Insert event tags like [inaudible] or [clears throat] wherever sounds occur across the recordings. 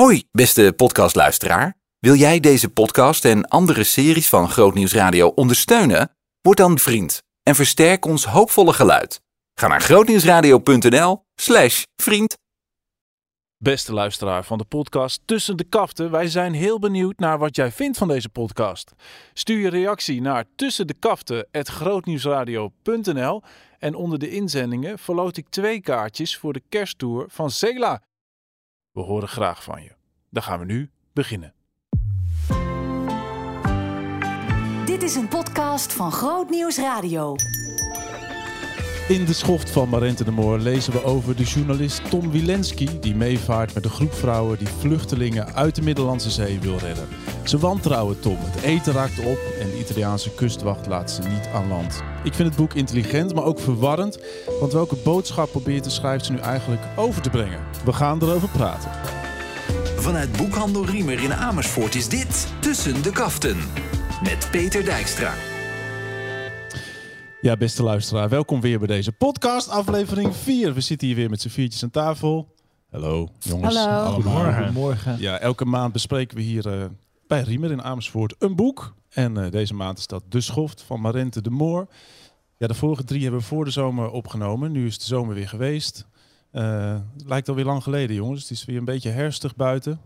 Hoi, beste podcastluisteraar. Wil jij deze podcast en andere series van Grootnieuws Radio ondersteunen? Word dan vriend en versterk ons hoopvolle geluid. Ga naar grootnieuwsradio.nl slash vriend. Beste luisteraar van de podcast Tussen de Kaften, wij zijn heel benieuwd naar wat jij vindt van deze podcast. Stuur je reactie naar tussendekaften@grootnieuwsradio.nl en onder de inzendingen verloot ik twee kaartjes voor de kersttour van Zela. We horen graag van je. Dan gaan we nu beginnen. Dit is een podcast van Groot Nieuws Radio. In de schoft van Marente de Moor lezen we over de journalist Tom Wilenski... die meevaart met een groep vrouwen die vluchtelingen uit de Middellandse Zee wil redden. Ze wantrouwen Tom, het eten raakt op en de Italiaanse kustwacht laat ze niet aan land. Ik vind het boek intelligent, maar ook verwarrend... want welke boodschap probeert de schrijver nu eigenlijk over te brengen? We gaan erover praten. Vanuit Boekhandel Riemer in Amersfoort is dit Tussen de Kaften. Met Peter Dijkstra. Ja, beste luisteraar, welkom weer bij deze podcast, aflevering 4. We zitten hier weer met z'n viertjes aan tafel. Hallo, jongens. Hallo. allemaal. Goedemorgen. Goedemorgen. Ja, elke maand bespreken we hier eh, bij Riemer in Amersfoort een boek. En eh, deze maand is dat De Schoft van Marente de Moor. Ja, de vorige drie hebben we voor de zomer opgenomen. Nu is de zomer weer geweest. Eh, het lijkt alweer lang geleden, jongens. Het is weer een beetje herfstig buiten.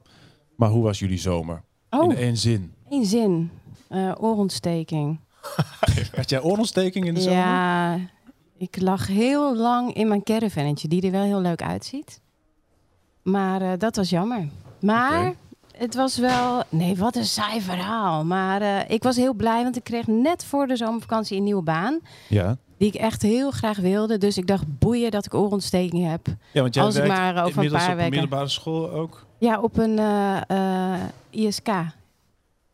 Maar hoe was jullie zomer? Oh, In één zin. één zin. Eh oorontsteking. [laughs] Had jij oorontsteking in de zomer? Ja, ik lag heel lang in mijn caravannetje, die er wel heel leuk uitziet. Maar eh, dat was jammer. Maar het was wel... Nee, wat een saai verhaal. Maar eh, ik was heel blij, want ik kreeg net voor de zomervakantie een nieuwe baan. Ja. Die ik echt heel graag wilde. Dus ik dacht, boeien dat ik oorontsteking heb. ja want jij Als ik werkt maar over een paar op een weken- middelbare school ook. Ja, op een eh, eh, ISK.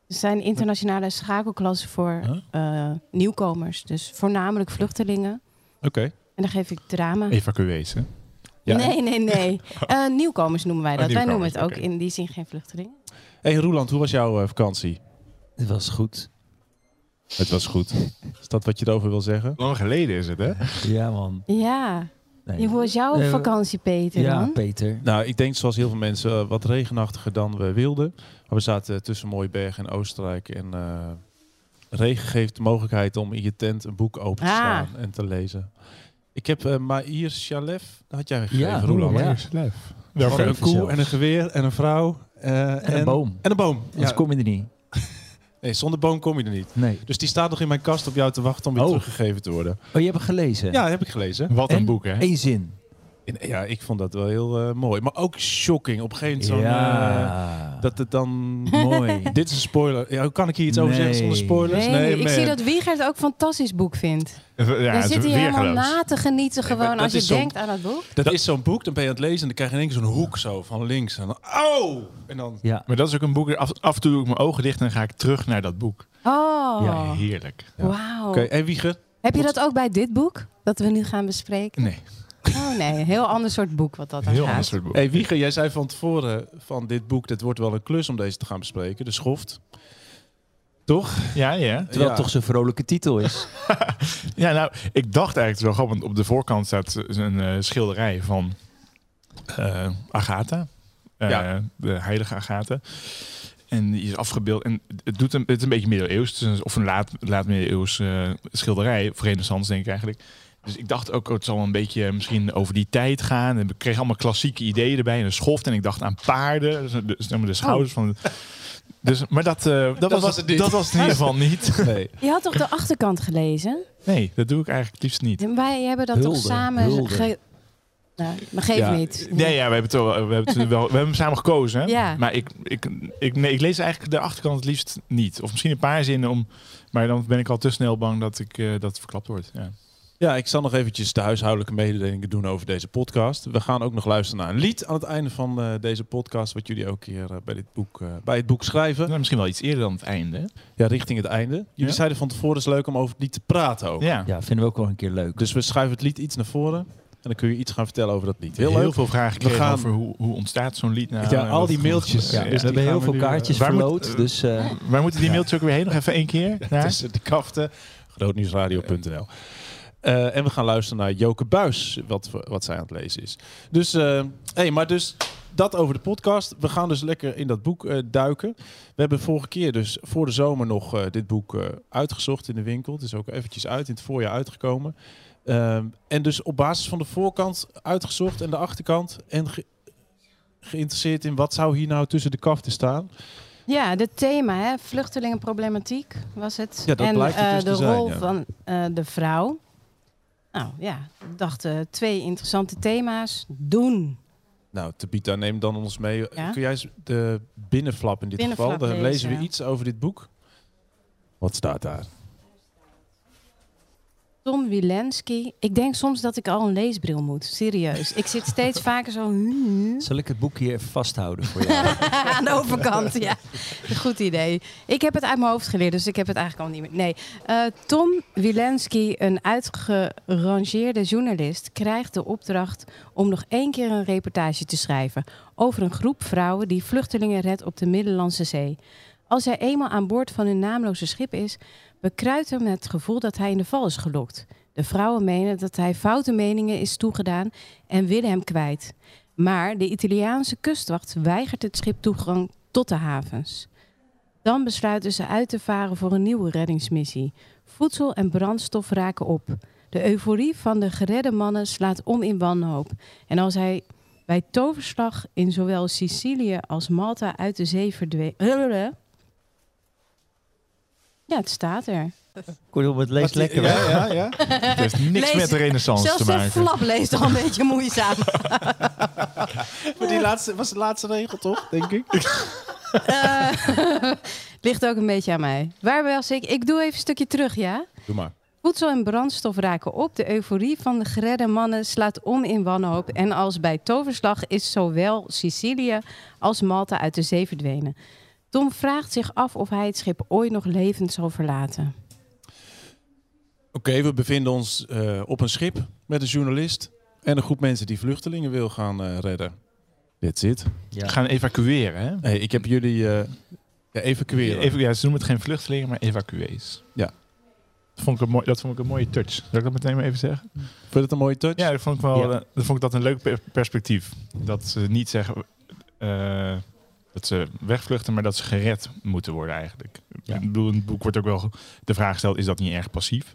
Het zijn internationale schakelklassen voor Huh? eh, nieuwkomers. Dus voornamelijk vluchtelingen. Oké. En dan geef ik drama. Evacuees, hè? Ja. Nee, nee, nee. [laughs] Eh, nieuwkomers noemen wij Oh, dat. wij noemen het ook in die zin geen vluchtelingen. Hey Roeland, hoe was jouw eh, vakantie? Het was goed. Het was goed. Is dat wat je erover wil zeggen? Lang geleden is het, hè? Ja, man. Ja. Nee. Hoe was jouw vakantie, Peter? Ja, dan? Peter. Nou, ik denk zoals heel veel mensen wat regenachtiger dan we wilden. Maar we zaten tussen mooie bergen in Oostenrijk. En eh, regen geeft de mogelijkheid om in je tent een boek open te Ah. slaan en te lezen. Ik heb uh, Maïr dat had jij gegeven, Ja, ja. Welke? Van een koe en een geweer en een vrouw. eh, En een boom. En een boom. Anders Ja. kom je er niet. [laughs] Nee, zonder boom kom je er niet. Nee. Dus die staat nog in mijn kast op jou te wachten om weer Oh. teruggegeven te worden. Oh, je hebt hem gelezen? Ja, heb ik gelezen. Wat een En boek, hè? Eén zin. In- ja, ik vond dat wel heel eh, mooi. Maar ook shocking. Op een gegeven moment zo'n... eh, dat het dan... Mooi. [laughs] Dit is een spoiler. Ja, hoe kan ik hier iets over Nee. zeggen zonder spoilers? Nee, ik man. zie dat Wiegert ook een fantastisch boek vindt. Ja, het is zit hier helemaal na te genieten Nee, gewoon dat als je denkt aan het boek. Dat, is zo'n boek, dan ben je aan het lezen en dan krijg je in één keer zo'n hoek zo van links. En dan, oh! En dan... Ja. Maar dat is ook een boek, af, af en toe doe ik mijn ogen dicht en dan ga ik terug naar dat boek. Oh, Ja, Heerlijk. Ja. wauw. Oké, en Wieger? Heb je dat ook bij dit boek? Dat we nu gaan bespreken? Nee, Oh nee, een heel ander soort boek wat dat dan heel gaat. ander soort boek. Hey, Wieger, jij zei van tevoren van dit boek, dit wordt wel een klus om deze te gaan bespreken. De schoft. Toch? Ja, ja. Terwijl Ja. het toch zo'n vrolijke titel is. [laughs] Ja, nou, ik dacht eigenlijk wel grappig, want op de voorkant staat een eh, schilderij van eh, Agatha. Eh, Ja. De heilige Agatha. En die is afgebeeld. En het, doet een, het is een beetje middeleeuws. Of een laat, laat middeleeuws eh, schilderij. Of renaissance denk ik eigenlijk. Dus ik dacht ook, oh, het zal een beetje misschien over die tijd gaan. En ik kreeg allemaal klassieke ideeën erbij. En een schoft. En ik dacht aan paarden. Dus de, zeg maar de schouders van... Dus, maar dat, eh, dat, was, was het niet. Dat was het in ieder geval niet. [laughs] Nee. Je had toch de achterkant gelezen? Nee, dat doe ik eigenlijk het liefst niet. En wij hebben dat Hulde, toch samen... ge- Nou, maar geef Ja. niet. Nee, ja, we hebben het, wel, we hebben het, wel, we hebben hem samen gekozen. Hè? Ja. Maar ik, ik, ik, nee, ik lees eigenlijk de achterkant het liefst niet. Of misschien een paar zinnen om. Maar dan ben ik al te snel bang dat, ik, eh, dat het verklapt wordt. Ja. Ja, ik zal nog eventjes de huishoudelijke mededelingen doen over deze podcast. We gaan ook nog luisteren naar een lied aan het einde van eh, deze podcast, wat jullie ook hier eh, bij, dit boek, eh, bij het boek schrijven. Nou, misschien wel iets eerder dan het einde. hè? Ja, richting het einde. Jullie Ja. zeiden van tevoren is leuk om over het lied te praten ook. Ja. Ja, vinden we ook wel een keer leuk. Dus we schuiven het lied iets naar voren en dan kun je iets gaan vertellen over dat lied. Heel Heel, leuk. veel vragen gekregen gaan- over hoe, hoe ontstaat zo'n lied nou. Ja, al die mailtjes. ja, dus we die hebben heel we veel kaartjes moet- verloot. dus eh, Waar moeten die mailtjes ook weer heen? Nog even één keer. [laughs] Ja? Tussen de kaften. Grootnieuwsradio.nl. Eh, en we gaan luisteren naar Joke Buis, wat, wat zij aan het lezen is. Dus, eh hey, maar dus, dat over de podcast. We gaan dus lekker in dat boek eh, duiken. We hebben vorige keer dus voor de zomer nog dit boek uitgezocht in de winkel. Het is ook eventjes uit, in het voorjaar uitgekomen. En dus op basis van de voorkant uitgezocht en de achterkant. En ge- geïnteresseerd in wat zou hier nou tussen de kaften staan. Ja, het thema, hè, vluchtelingenproblematiek was het. Ja, dat en blijkt het dus de zijn, rol ja. van de vrouw. Nou ja, ik dacht eh, twee interessante thema's. Doen. Nou, Tabita, neem dan ons mee. Ja? Kun jij eens de binnenflap in dit Binnenflap geval? Dan lezen we iets over dit boek. Wat staat daar? Tom Wilenski. Ik denk soms dat ik al een leesbril moet. Serieus. Ik zit steeds [laughs] vaker zo... Zal ik het boek hier even vasthouden voor jou? [laughs] Aan de overkant, ja. Goed idee. Ik heb het uit mijn hoofd geleerd, dus ik heb het eigenlijk al niet meer. Nee. Eh, Tom Wilenski, een uitgerangeerde journalist, krijgt de opdracht om nog één keer een reportage te schrijven over een groep vrouwen die vluchtelingen redt op de Middellandse Zee. Als hij eenmaal aan boord van hun naamloze schip is, bekruipt hem het gevoel dat hij in de val is gelokt. De vrouwen menen dat hij foute meningen is toegedaan en willen hem kwijt. Maar de Italiaanse kustwacht weigert het schip toegang tot de havens. Dan besluiten ze uit te varen voor een nieuwe reddingsmissie. Voedsel en brandstof raken op. De euforie van de geredde mannen slaat om in wanhoop. En als hij bij toverslag in zowel Sicilië als Malta uit de zee verdween. Ja, het staat er. Kortom, het leest lekker. Ja, hè? ja, ja. [laughs] Het heeft niks Lees- met de renaissance Zelfs te de maken. flap leest al een beetje moeizaam. [laughs] Maar die laatste was de laatste regel toch, denk ik? [laughs] Eh, ligt ook een beetje aan mij. Waar was ik? Ik doe even een stukje terug, ja? Doe maar. Voedsel en brandstof raken op. De euforie van de geredde mannen slaat om in wanhoop. En als bij toverslag is zowel Sicilië als Malta uit de zee verdwenen. Tom vraagt zich af of hij het schip ooit nog levend zal verlaten. Oké, we bevinden ons eh, op een schip met een journalist en een groep mensen die vluchtelingen wil gaan eh, redden. That's it. Ja. Gaan evacueren, hè? Hey, ik heb jullie eh ja, evacueren. Even, ja, ze noemen het geen vluchtelingen, maar evacuees. Ja. Dat vond, ik een mooi, dat vond ik een mooie touch. Zal ik dat meteen maar even zeggen? Vond je het een mooie touch? Ja, dat vond ik wel. Ja. dat vond ik dat een leuk per- perspectief. Dat ze niet zeggen eh, dat ze wegvluchten, maar dat ze gered moeten worden eigenlijk. Ja. Ik bedoel, in het boek wordt ook wel de vraag gesteld: is dat niet erg passief?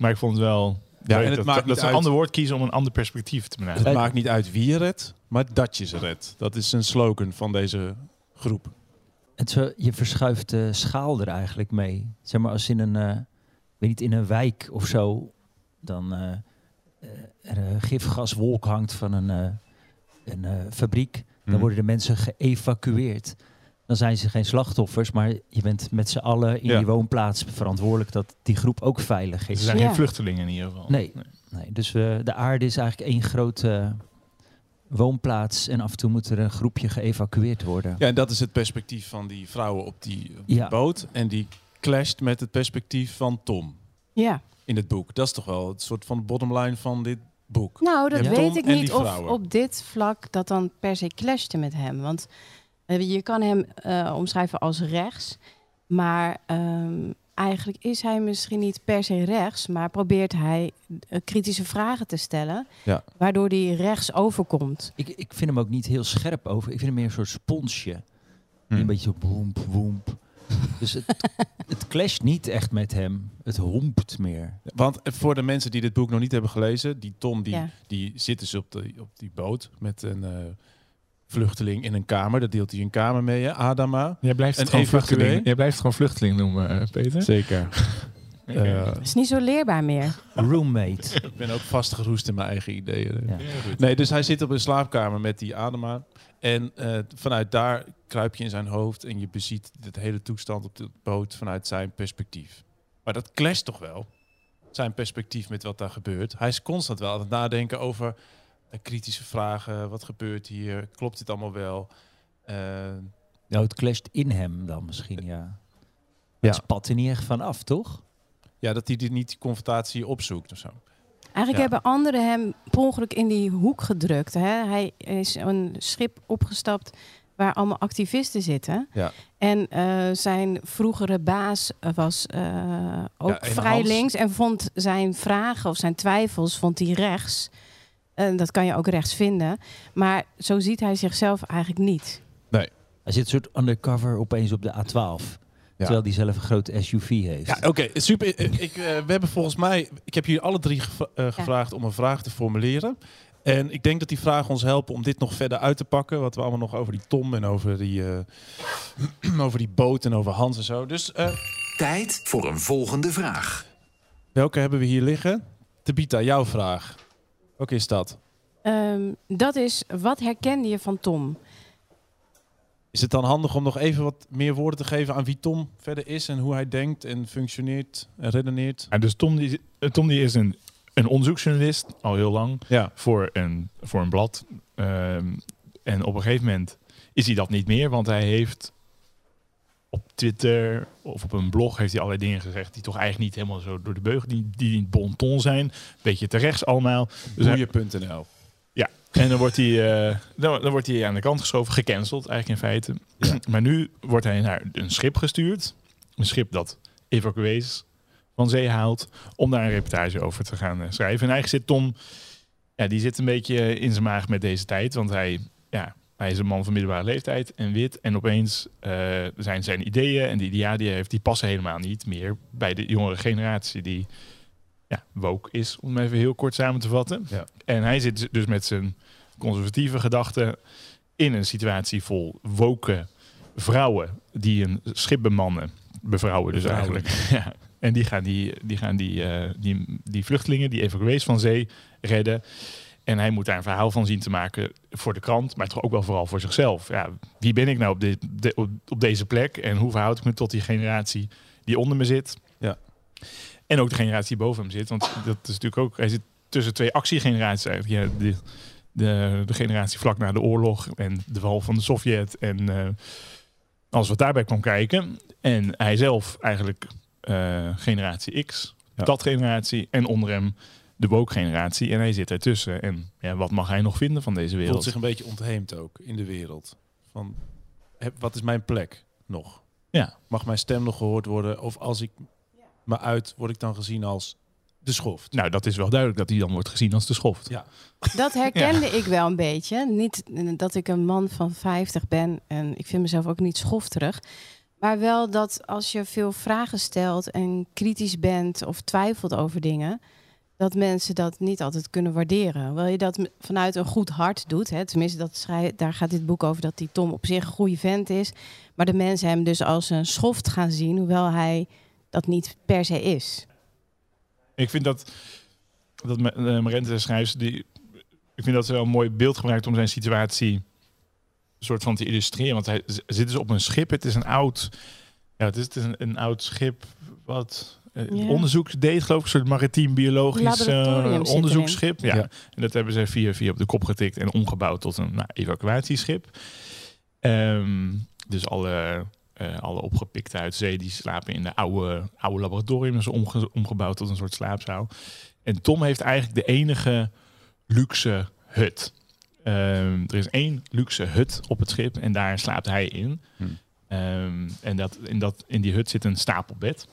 Maar ik vond het wel. Ja, leuk en het dat, maakt dat ze een ander woord kiezen om een ander perspectief te benaderen. Het maakt niet uit wie je redt, maar dat je ze redt. Dat is een slogan van deze groep. Het zo, je verschuift de schaal er eigenlijk mee. Zeg maar als in een, eh, weet niet, in een wijk of zo, dan eh, eh, er een gifgaswolk hangt van een, eh, een eh, fabriek, dan Mhm. worden de mensen geëvacueerd. Dan zijn ze geen slachtoffers, maar je bent met z'n allen in Ja. die woonplaats verantwoordelijk dat die groep ook veilig Ze is. zijn Ja. geen vluchtelingen in ieder geval. Nee. Nee, dus we, de aarde is eigenlijk één grote woonplaats en af en toe moet er een groepje geëvacueerd worden. Ja, en dat is het perspectief van die vrouwen op die, op die Ja. boot. En die clasht met het perspectief van Tom Ja. in het boek. Dat is toch wel het soort van bottomline van dit boek. Nou, dat Ja. weet ik niet of op dit vlak dat dan per se clashte met hem. Want eh, je kan hem eh, omschrijven als rechts. Maar ehm, eigenlijk is hij misschien niet per se rechts. Maar probeert hij eh, kritische vragen te stellen. Ja. Waardoor hij rechts overkomt. Ik, ik vind hem ook niet heel scherp over. Ik vind hem meer een soort sponsje. Hm. Een beetje zo woemp, woemp. Dus het, het clasht niet echt met hem. Het hompt meer. Want voor de mensen die dit boek nog niet hebben gelezen, die Tom die, Ja. die zit dus op, de, op die boot met een eh, vluchteling in een kamer. Dat deelt hij een kamer mee, hè? Adama. Jij blijft het gewoon vluchteling. Jij blijft het gewoon vluchteling noemen, eh, Peter. Zeker. Oké. Is niet zo leerbaar meer. [laughs] Roommate. [laughs] ik ben ook vastgeroest in mijn eigen ideeën. Ja. Nee, dus hij zit op een slaapkamer met die Adema. En eh, vanuit daar kruip je in zijn hoofd en je beziet de hele toestand op de boot vanuit zijn perspectief. Maar dat clasht toch wel, zijn perspectief met wat daar gebeurt. Hij is constant wel aan het nadenken over eh, kritische vragen. Wat gebeurt hier? Klopt dit allemaal wel? Eh, Nou, het clasht in hem dan misschien, ja. Ja. Het spat er niet echt van af, toch? Ja, dat hij dit niet die confrontatie opzoekt of zo. Eigenlijk Ja. hebben anderen hem per ongeluk in die hoek gedrukt. Hè? Hij is een schip opgestapt waar allemaal activisten zitten. Ja. En eh, zijn vroegere baas was eh, ook Ja, vrij Hans- links en vond zijn vragen of zijn twijfels vond hij rechts. En dat kan je ook rechts vinden. Maar zo ziet hij zichzelf eigenlijk niet. Hij zit een soort undercover opeens op de A12. Terwijl hij zelf een grote SUV heeft. Ja, oké, super. Ik, ik, eh, we hebben volgens mij, ik heb jullie alle drie gevra- eh, gevraagd om een vraag te formuleren. En ik denk dat die vragen ons helpen om dit nog verder uit te pakken. Wat we allemaal nog over die Tom en over die, eh, [clears throat] over die boot en over Hans en zo. Dus eh, Tijd voor een volgende vraag. welke hebben we hier liggen? Tabita, jouw vraag. Welke is dat? Ehm, dat is, wat herkende je van Tom? Is het dan handig om nog even wat meer woorden te geven aan wie Tom verder is en hoe hij denkt en functioneert en redeneert? Ja, dus Tom, die, Tom die is een, een onderzoeksjournalist, al heel lang, Ja, voor een, voor een blad. Ehm, en op een gegeven moment is hij dat niet meer, want hij heeft op Twitter of op een blog heeft hij allerlei dingen gezegd die toch eigenlijk niet helemaal zo door de beugel, die, die niet bon ton zijn. Beetje te rechts allemaal. Dus hij- boeien.nl. En dan wordt, hij, eh, dan, dan wordt hij aan de kant geschoven, gecanceld eigenlijk in feite. [clears throat] maar nu wordt hij naar een schip gestuurd. Een schip dat evacuees van zee haalt. Om daar een reportage over te gaan eh, schrijven. En eigenlijk zit Tom, ja, die zit een beetje in zijn maag met deze tijd. Want hij, ja, hij is een man van middelbare leeftijd en wit. En opeens eh, zijn zijn ideeën en die idealen die hij heeft, die passen helemaal niet meer bij de jongere generatie die ja, woke is, om even heel kort samen te vatten. Ja. En hij zit dus met zijn conservatieve gedachten in een situatie vol woke vrouwen die een schip bemannen. Bevrouwen dus eigenlijk. [laughs] Ja. En die gaan, die, die, gaan die, eh, die, die vluchtelingen, die evacuees van zee, redden. En hij moet daar een verhaal van zien te maken voor de krant, maar toch ook wel vooral voor zichzelf. Ja, wie ben ik nou op, dit, de- op, op deze plek en hoe verhoud ik me tot die generatie die onder me zit? Ja. En ook de generatie die boven hem zit, want dat is natuurlijk ook, hij zit tussen twee actiegeneraties eigenlijk. Ja, de, de, de generatie vlak na de oorlog en de val van de Sovjet en eh, alles wat daarbij kwam kijken. En hij zelf eigenlijk eh, generatie X, Ja. dat generatie en onder hem de woke-generatie. En hij zit ertussen. En ja, wat mag hij nog vinden van deze voelt wereld? zich een beetje ontheemd ook in de wereld. Van, heb, wat is mijn plek nog? Ja. Mag mijn stem nog gehoord worden? Of als ik me uit, word ik dan gezien als de schoft? Nou, dat is wel duidelijk dat hij dan wordt gezien als de schoft. Ja. Dat herkende [laughs] ik wel een beetje. Niet dat ik een man van 50 ben en ik vind mezelf ook niet schofterig. Maar wel dat als je veel vragen stelt en kritisch bent of twijfelt over dingen, dat mensen dat niet altijd kunnen waarderen. Hoewel je dat vanuit een goed hart doet. Hè. Tenminste, dat daar gaat dit boek over dat die Tom op zich een goede vent is. Maar de mensen hem dus als een schoft gaan zien, hoewel hij dat niet per se is. Ik vind dat, dat eh, Marente schrijft, die, ik vind dat ze wel een mooi beeld gebruikt om zijn situatie een soort van te illustreren. Want hij zit dus op een schip. Het is een oud, ja, het is, het is een, een oud schip wat eh, Ja. onderzoek deed, geloof ik, een soort maritiem biologisch eh, zit onderzoeksschip. Ja. Ja. En dat hebben ze via, via op de kop getikt en omgebouwd tot een nou, evacuatieschip. Ehm, dus alle, eh, alle opgepikte uit zee die slapen in de oude, oude laboratorium. Dus omge- omgebouwd tot een soort slaapzaal. En Tom heeft eigenlijk de enige luxe hut. Ehm, er is één luxe hut op het schip en daar slaapt hij in. Hm. Ehm, en dat, in, dat, in die hut zit een stapelbed.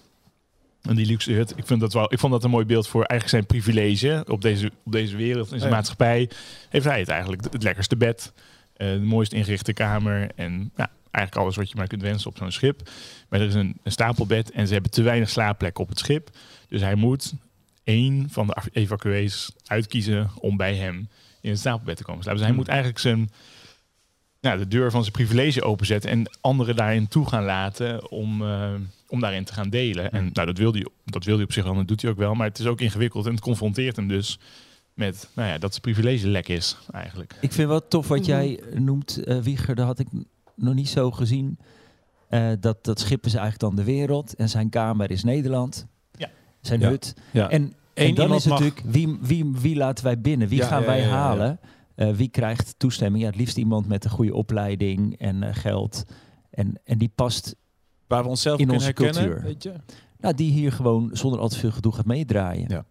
En die luxe hut, ik, vind dat wel, ik vond dat een mooi beeld voor eigenlijk zijn privilege op deze, op deze wereld, in zijn Ja. maatschappij. Heeft hij het eigenlijk het lekkerste bed, eh, de mooist ingerichte kamer en ja, eigenlijk alles wat je maar kunt wensen op zo'n schip. Maar er is een, een stapelbed en ze hebben te weinig slaapplekken op het schip. Dus hij moet één van de evacuees uitkiezen om bij hem in het stapelbed te komen slapen. Dus hij Hmm. moet eigenlijk zijn, ja, de deur van zijn privilege openzetten en anderen daarin toe gaan laten om, eh, om daarin te gaan delen. En Hmm. nou, dat wil, hij, dat wil hij op zich wel en dat doet hij ook wel. Maar het is ook ingewikkeld en het confronteert hem dus met nou ja, dat zijn privilege lek is eigenlijk. Ik vind wel tof wat Mhm. jij noemt, eh Wieger. Dat had ik nog niet zo gezien. Eh, dat, dat schip is eigenlijk dan de wereld. En zijn kamer is Nederland. Ja. Zijn Ja. hut. Ja. En, en dan iemand is het mag- natuurlijk, wie, wie, wie laten wij binnen? Wie Ja, gaan ja, wij ja, ja, ja. halen? Eh, wie krijgt toestemming? Ja, het liefst iemand met een goede opleiding en eh, geld. En, en die past, Waar we onszelf in kunnen onze herkennen. cultuur. Weet je? nou, die hier gewoon zonder al te veel gedoe gaat meedraaien. Ja.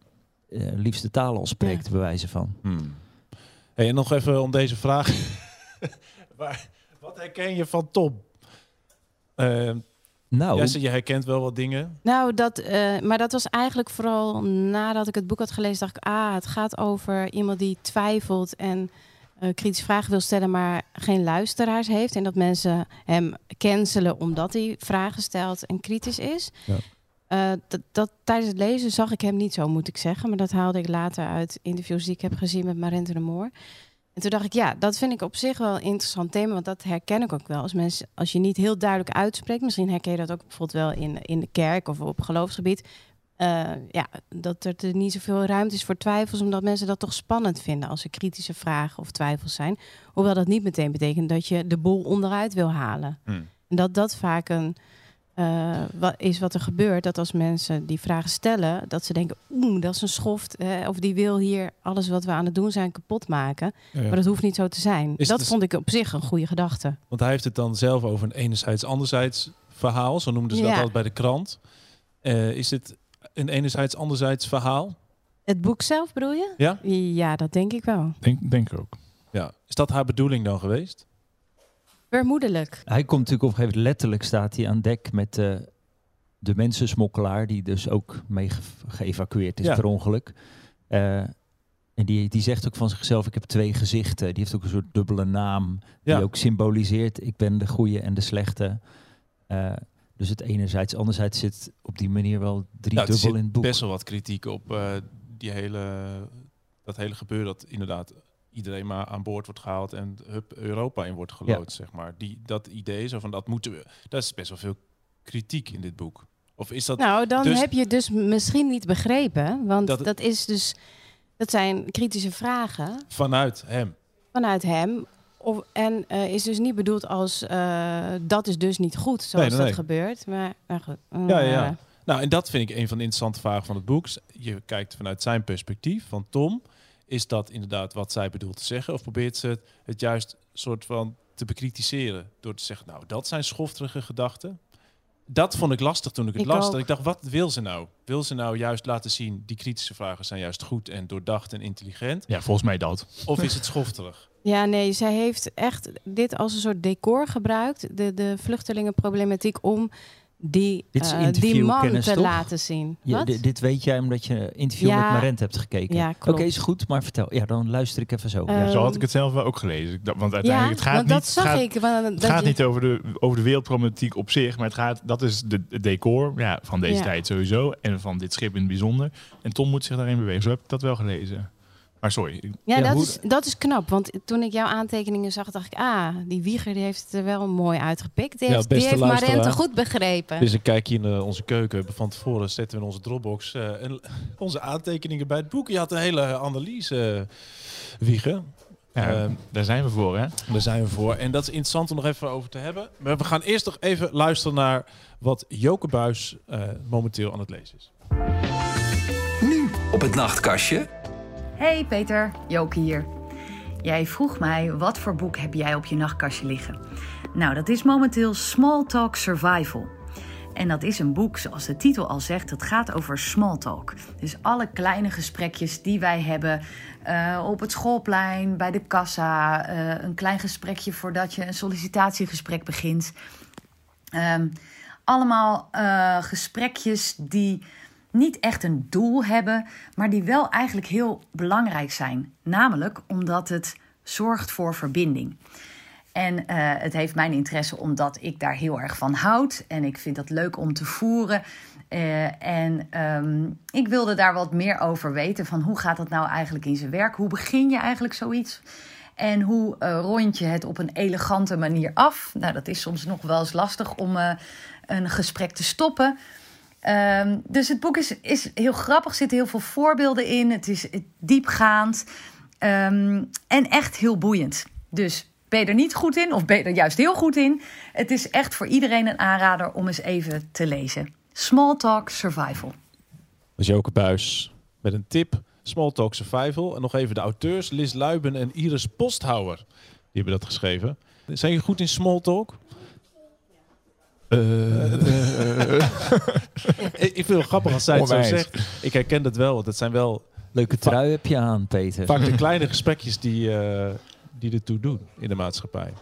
Eh, liefste taal al spreekt, bij wijze van. Hmm. Hey, en nog even om deze vraag. [laughs] Waar, herken je van Tom? Eh, Nou, Ja, ze- je herkent wel wat dingen. Nou, dat, eh, maar dat was eigenlijk vooral nadat ik het boek had gelezen, dacht ik, ah, het gaat over iemand die twijfelt en eh, kritische vragen wil stellen, maar geen luisteraars heeft. En dat mensen hem cancelen omdat hij vragen stelt en kritisch is. Ja. Eh, dat, dat, tijdens het lezen zag ik hem niet zo, moet ik zeggen. Maar dat haalde ik later uit interviews die ik heb gezien met Marente de Moor. En toen dacht ik, ja, dat vind ik op zich wel een interessant thema. Want dat herken ik ook wel. Als, mensen, als je niet heel duidelijk uitspreekt, misschien herken je dat ook bijvoorbeeld wel in, in de kerk of op geloofsgebied. eh, ja, dat er er niet zoveel ruimte is voor twijfels, omdat mensen dat toch spannend vinden als er kritische vragen of twijfels zijn. Hoewel dat niet meteen betekent dat je de boel onderuit wil halen. Hmm. En dat dat vaak een, eh, wat is wat er gebeurt. Dat als mensen die vragen stellen, dat ze denken, oeh, dat is een schoft. hè, of die wil hier alles wat we aan het doen zijn kapot maken. Ja. Maar dat hoeft niet zo te zijn. Is dat het- vond ik op zich een goede gedachte. Want hij heeft het dan zelf over een enerzijds anderzijds verhaal. Zo noemden ze dat altijd bij de krant. Eh, is dit een enerzijds anderzijds verhaal? Het boek zelf bedoel je? Ja? Ja, dat denk ik wel. Denk, denk ik ook. Ja. Is dat haar bedoeling dan geweest? Vermoedelijk. hij komt natuurlijk op een gegeven moment letterlijk staat hij aan dek met eh, de mensensmokkelaar, die dus ook mee ge- geëvacueerd is Ja. per ongeluk. Eh, en die, die zegt ook van zichzelf, ik heb twee gezichten. Die heeft ook een soort dubbele naam, die Ja. ook symboliseert, ik ben de goede en de slechte. Eh, dus het enerzijds, anderzijds zit op die manier wel drie Nou, dubbel in het boek. best wel wat kritiek op eh, die hele, dat hele gebeuren. Dat inderdaad iedereen maar aan boord wordt gehaald en hup, Europa in wordt gelood, zeg maar. Die, dat idee, zo van dat moeten we... Dat is best wel veel kritiek in dit boek. Of is dat... Nou, dan dus- heb je het dus misschien niet begrepen. Want Dat- dat, is dus. Dat zijn kritische vragen Vanuit hem. vanuit hem. Of, en eh, is dus niet bedoeld als eh, dat is dus niet goed zoals Nee, nee, dat nee. gebeurt. Maar, maar goed. Ja, ja, ja. eh, Nou, en dat vind ik een van de interessante vragen van het boek. Je kijkt vanuit zijn perspectief, van Tom. Is dat inderdaad wat zij bedoelt te zeggen? Of probeert ze het, het juist soort van te bekritiseren? Door te zeggen, nou, dat zijn schofterige gedachten. Dat vond ik lastig toen ik het Ik las. ook. Dat ik dacht, wat wil ze nou? Wil ze nou juist laten zien, die kritische vragen zijn juist goed en doordacht en intelligent? Ja, volgens mij dat. Of is het schofterig? [laughs] Ja, nee, zij heeft echt dit als een soort decor gebruikt, de, de vluchtelingenproblematiek, om die, eh, die man te toch? laten zien. Ja, dit weet jij omdat je interview Ja. met Marent hebt gekeken. Ja, Oké, is goed, maar vertel. Ja, dan luister ik even zo. Eh, ja. Zo had ik het zelf wel ook gelezen. Want ja, uiteindelijk, het gaat want niet... dat zag het gaat, ik. want Het dat gaat je- niet over de, over de wereldproblematiek op zich, maar het gaat, dat is de, het decor ja, van deze Ja. tijd sowieso en van dit schip in het bijzonder. En Tom moet zich daarin bewegen. Zo heb ik dat wel gelezen. Maar sorry. Ja, Ja, dat, hoe- is, dat is knap. Want toen ik jouw aantekeningen zag, dacht ik... ah, die Wieger die heeft het er wel mooi uitgepikt. Die Ja, heeft, die heeft Marente goed begrepen. Dus een kijkje in onze keuken. We hebben Van tevoren zetten we in onze Dropbox eh, een- [laughs] onze aantekeningen bij het boek. Je had een hele analyse, eh, Wiege. Ja, Ehm, daar zijn we voor, hè? Daar zijn we voor. En dat is interessant om nog even over te hebben. Maar we gaan eerst nog even luisteren naar wat Joke Buis eh, momenteel aan het lezen is. Nu op het nachtkastje. Hey Peter, Joke hier. Jij vroeg mij wat voor boek heb jij op je nachtkastje liggen. Nou, dat is momenteel Small Talk Survival. En dat is een boek, zoals de titel al zegt, het gaat over small talk. Dus alle kleine gesprekjes die wij hebben eh, op het schoolplein, bij de kassa, eh, een klein gesprekje voordat je een sollicitatiegesprek begint. Ehm, allemaal eh, gesprekjes die niet echt een doel hebben, maar die wel eigenlijk heel belangrijk zijn. Namelijk omdat het zorgt voor verbinding. En eh, het heeft mijn interesse omdat ik daar heel erg van houd. En ik vind dat leuk om te voeren. Eh, en ehm, ik wilde daar wat meer over weten. Van hoe gaat dat nou eigenlijk in zijn werk? Hoe begin je eigenlijk zoiets? En hoe eh, rond je het op een elegante manier af? Nou, dat is soms nog wel eens lastig om een gesprek te stoppen. Ehm, dus het boek is, is heel grappig, zitten heel veel voorbeelden in. Het is diepgaand ehm, en echt heel boeiend. Dus ben je er niet goed in of ben je er juist heel goed in? Het is echt voor iedereen een aanrader om eens even te lezen. Small Talk Survival. Dat is Joke Buis met een tip. Small Talk Survival. En nog even de auteurs. Liz Luiben en Iris Posthouwer. Die hebben dat geschreven. Zijn jullie goed in small talk? Ik [laughs] ik vind het grappig als zij het zo zegt. Ik herken dat wel, want het zijn wel Leuke trui heb je aan, Peter. vaak de kleine gesprekjes die, eh die ertoe doen in de maatschappij.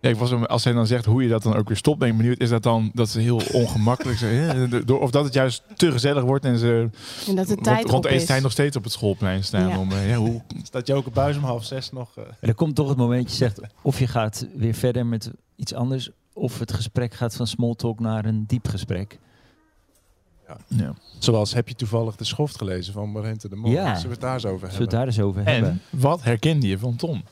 Ja, ik was, hem- als hij dan zegt hoe je dat dan ook weer stopt, ben ik benieuwd. Is dat dan dat ze heel ongemakkelijk zijn? Of dat het juist te gezellig wordt en ze En dat de rond, tijd rond is. etenstijd nog steeds op het schoolplein staan. Ja. Om, eh, ja, hoe, Staat Joke Buis om half zes nog... eh, En er komt toch het moment dat je zegt of je gaat weer verder met iets anders, of het gesprek gaat van small talk naar een diep gesprek. ja. Zoals, heb je toevallig de schoft gelezen van Marente de Mol? Ja. Zullen we het daar eens over Zullen we hebben? het daar eens over hebben? En wat herkende je van Tom?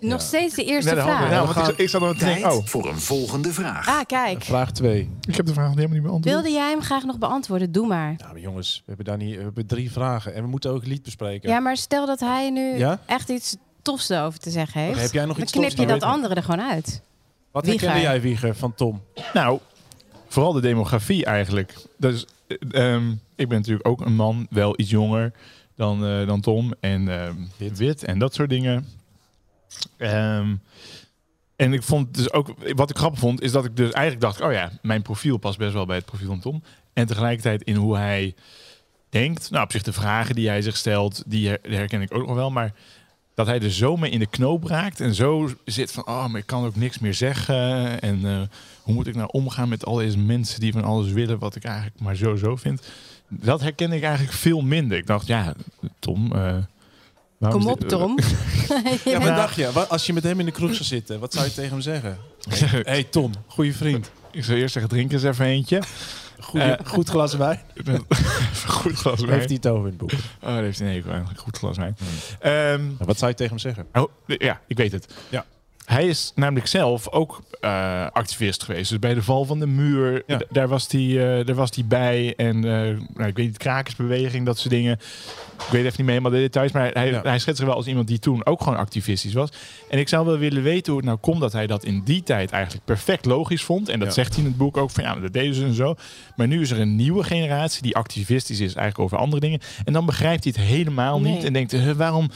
Nog Ja. steeds de eerste Nee, vraag. ja, want ik, gaan- ik zat nog te denken, oh, voor een volgende vraag. Ah, kijk. Vraag 2. ik heb de vraag nog helemaal niet beantwoord. Wilde jij hem graag nog beantwoorden? Doe maar. Nou, maar jongens, we hebben, daar niet, we hebben drie vragen. En we moeten ook lied bespreken. Ja, maar stel dat hij nu Ja? echt iets tofs erover te zeggen heeft. Heb jij nog dan iets knip je dat andere er gewoon uit. Wat Wieger. herkende jij, Wieger, van Tom? Nou, vooral de demografie eigenlijk. Dus, eh, ehm, ik ben natuurlijk ook een man, wel iets jonger dan, eh, dan Tom. En ehm, Wit. wit. en dat soort dingen. Ehm, en ik vond dus ook, wat ik grappig vond, is dat ik dus eigenlijk dacht, oh ja, mijn profiel past best wel bij het profiel van Tom. En tegelijkertijd in hoe hij denkt, nou op zich de vragen die hij zich stelt, die herken ik ook nog wel, maar dat hij er zo mee in de knoop raakt en zo zit van, oh, maar ik kan ook niks meer zeggen. En eh, hoe moet ik nou omgaan met al deze mensen die van alles willen wat ik eigenlijk maar zo zo vind. Dat herken ik eigenlijk veel minder. Ik dacht, ja, Tom. eh, Kom op, dit- Tom. [laughs] Ja, wat dacht je? Wat, als je met hem in de kroeg zou zitten, wat zou je tegen hem zeggen? [laughs] Hé hey, Tom, goede vriend. Ik zou eerst zeggen, drink eens even eentje. Goeie, Eh, goed glas wijn. [laughs] Goed glas wijn. heeft hij het over in het boek. Oh, daar heeft hij een hekel. Goed glas wijn. Nou, wat zou je tegen hem zeggen? oh, ja, ik weet het. Ja. Hij is namelijk zelf ook eh, activist geweest. Dus bij de val van de muur, Ja. d- daar, was hij, eh, daar was hij bij. En eh, nou, ik weet niet, krakersbeweging, dat soort dingen. Ik weet even niet meer helemaal de details. Maar hij, Ja. hij schetst zich wel als iemand die toen ook gewoon activistisch was. En ik zou wel willen weten hoe het nou komt dat hij dat in die tijd eigenlijk perfect logisch vond. En dat Ja. zegt hij in het boek ook van ja, dat deden ze en zo. Maar nu is er een nieuwe generatie die activistisch is eigenlijk over andere dingen. En dan begrijpt hij het helemaal niet. En denkt, "Huh, waarom,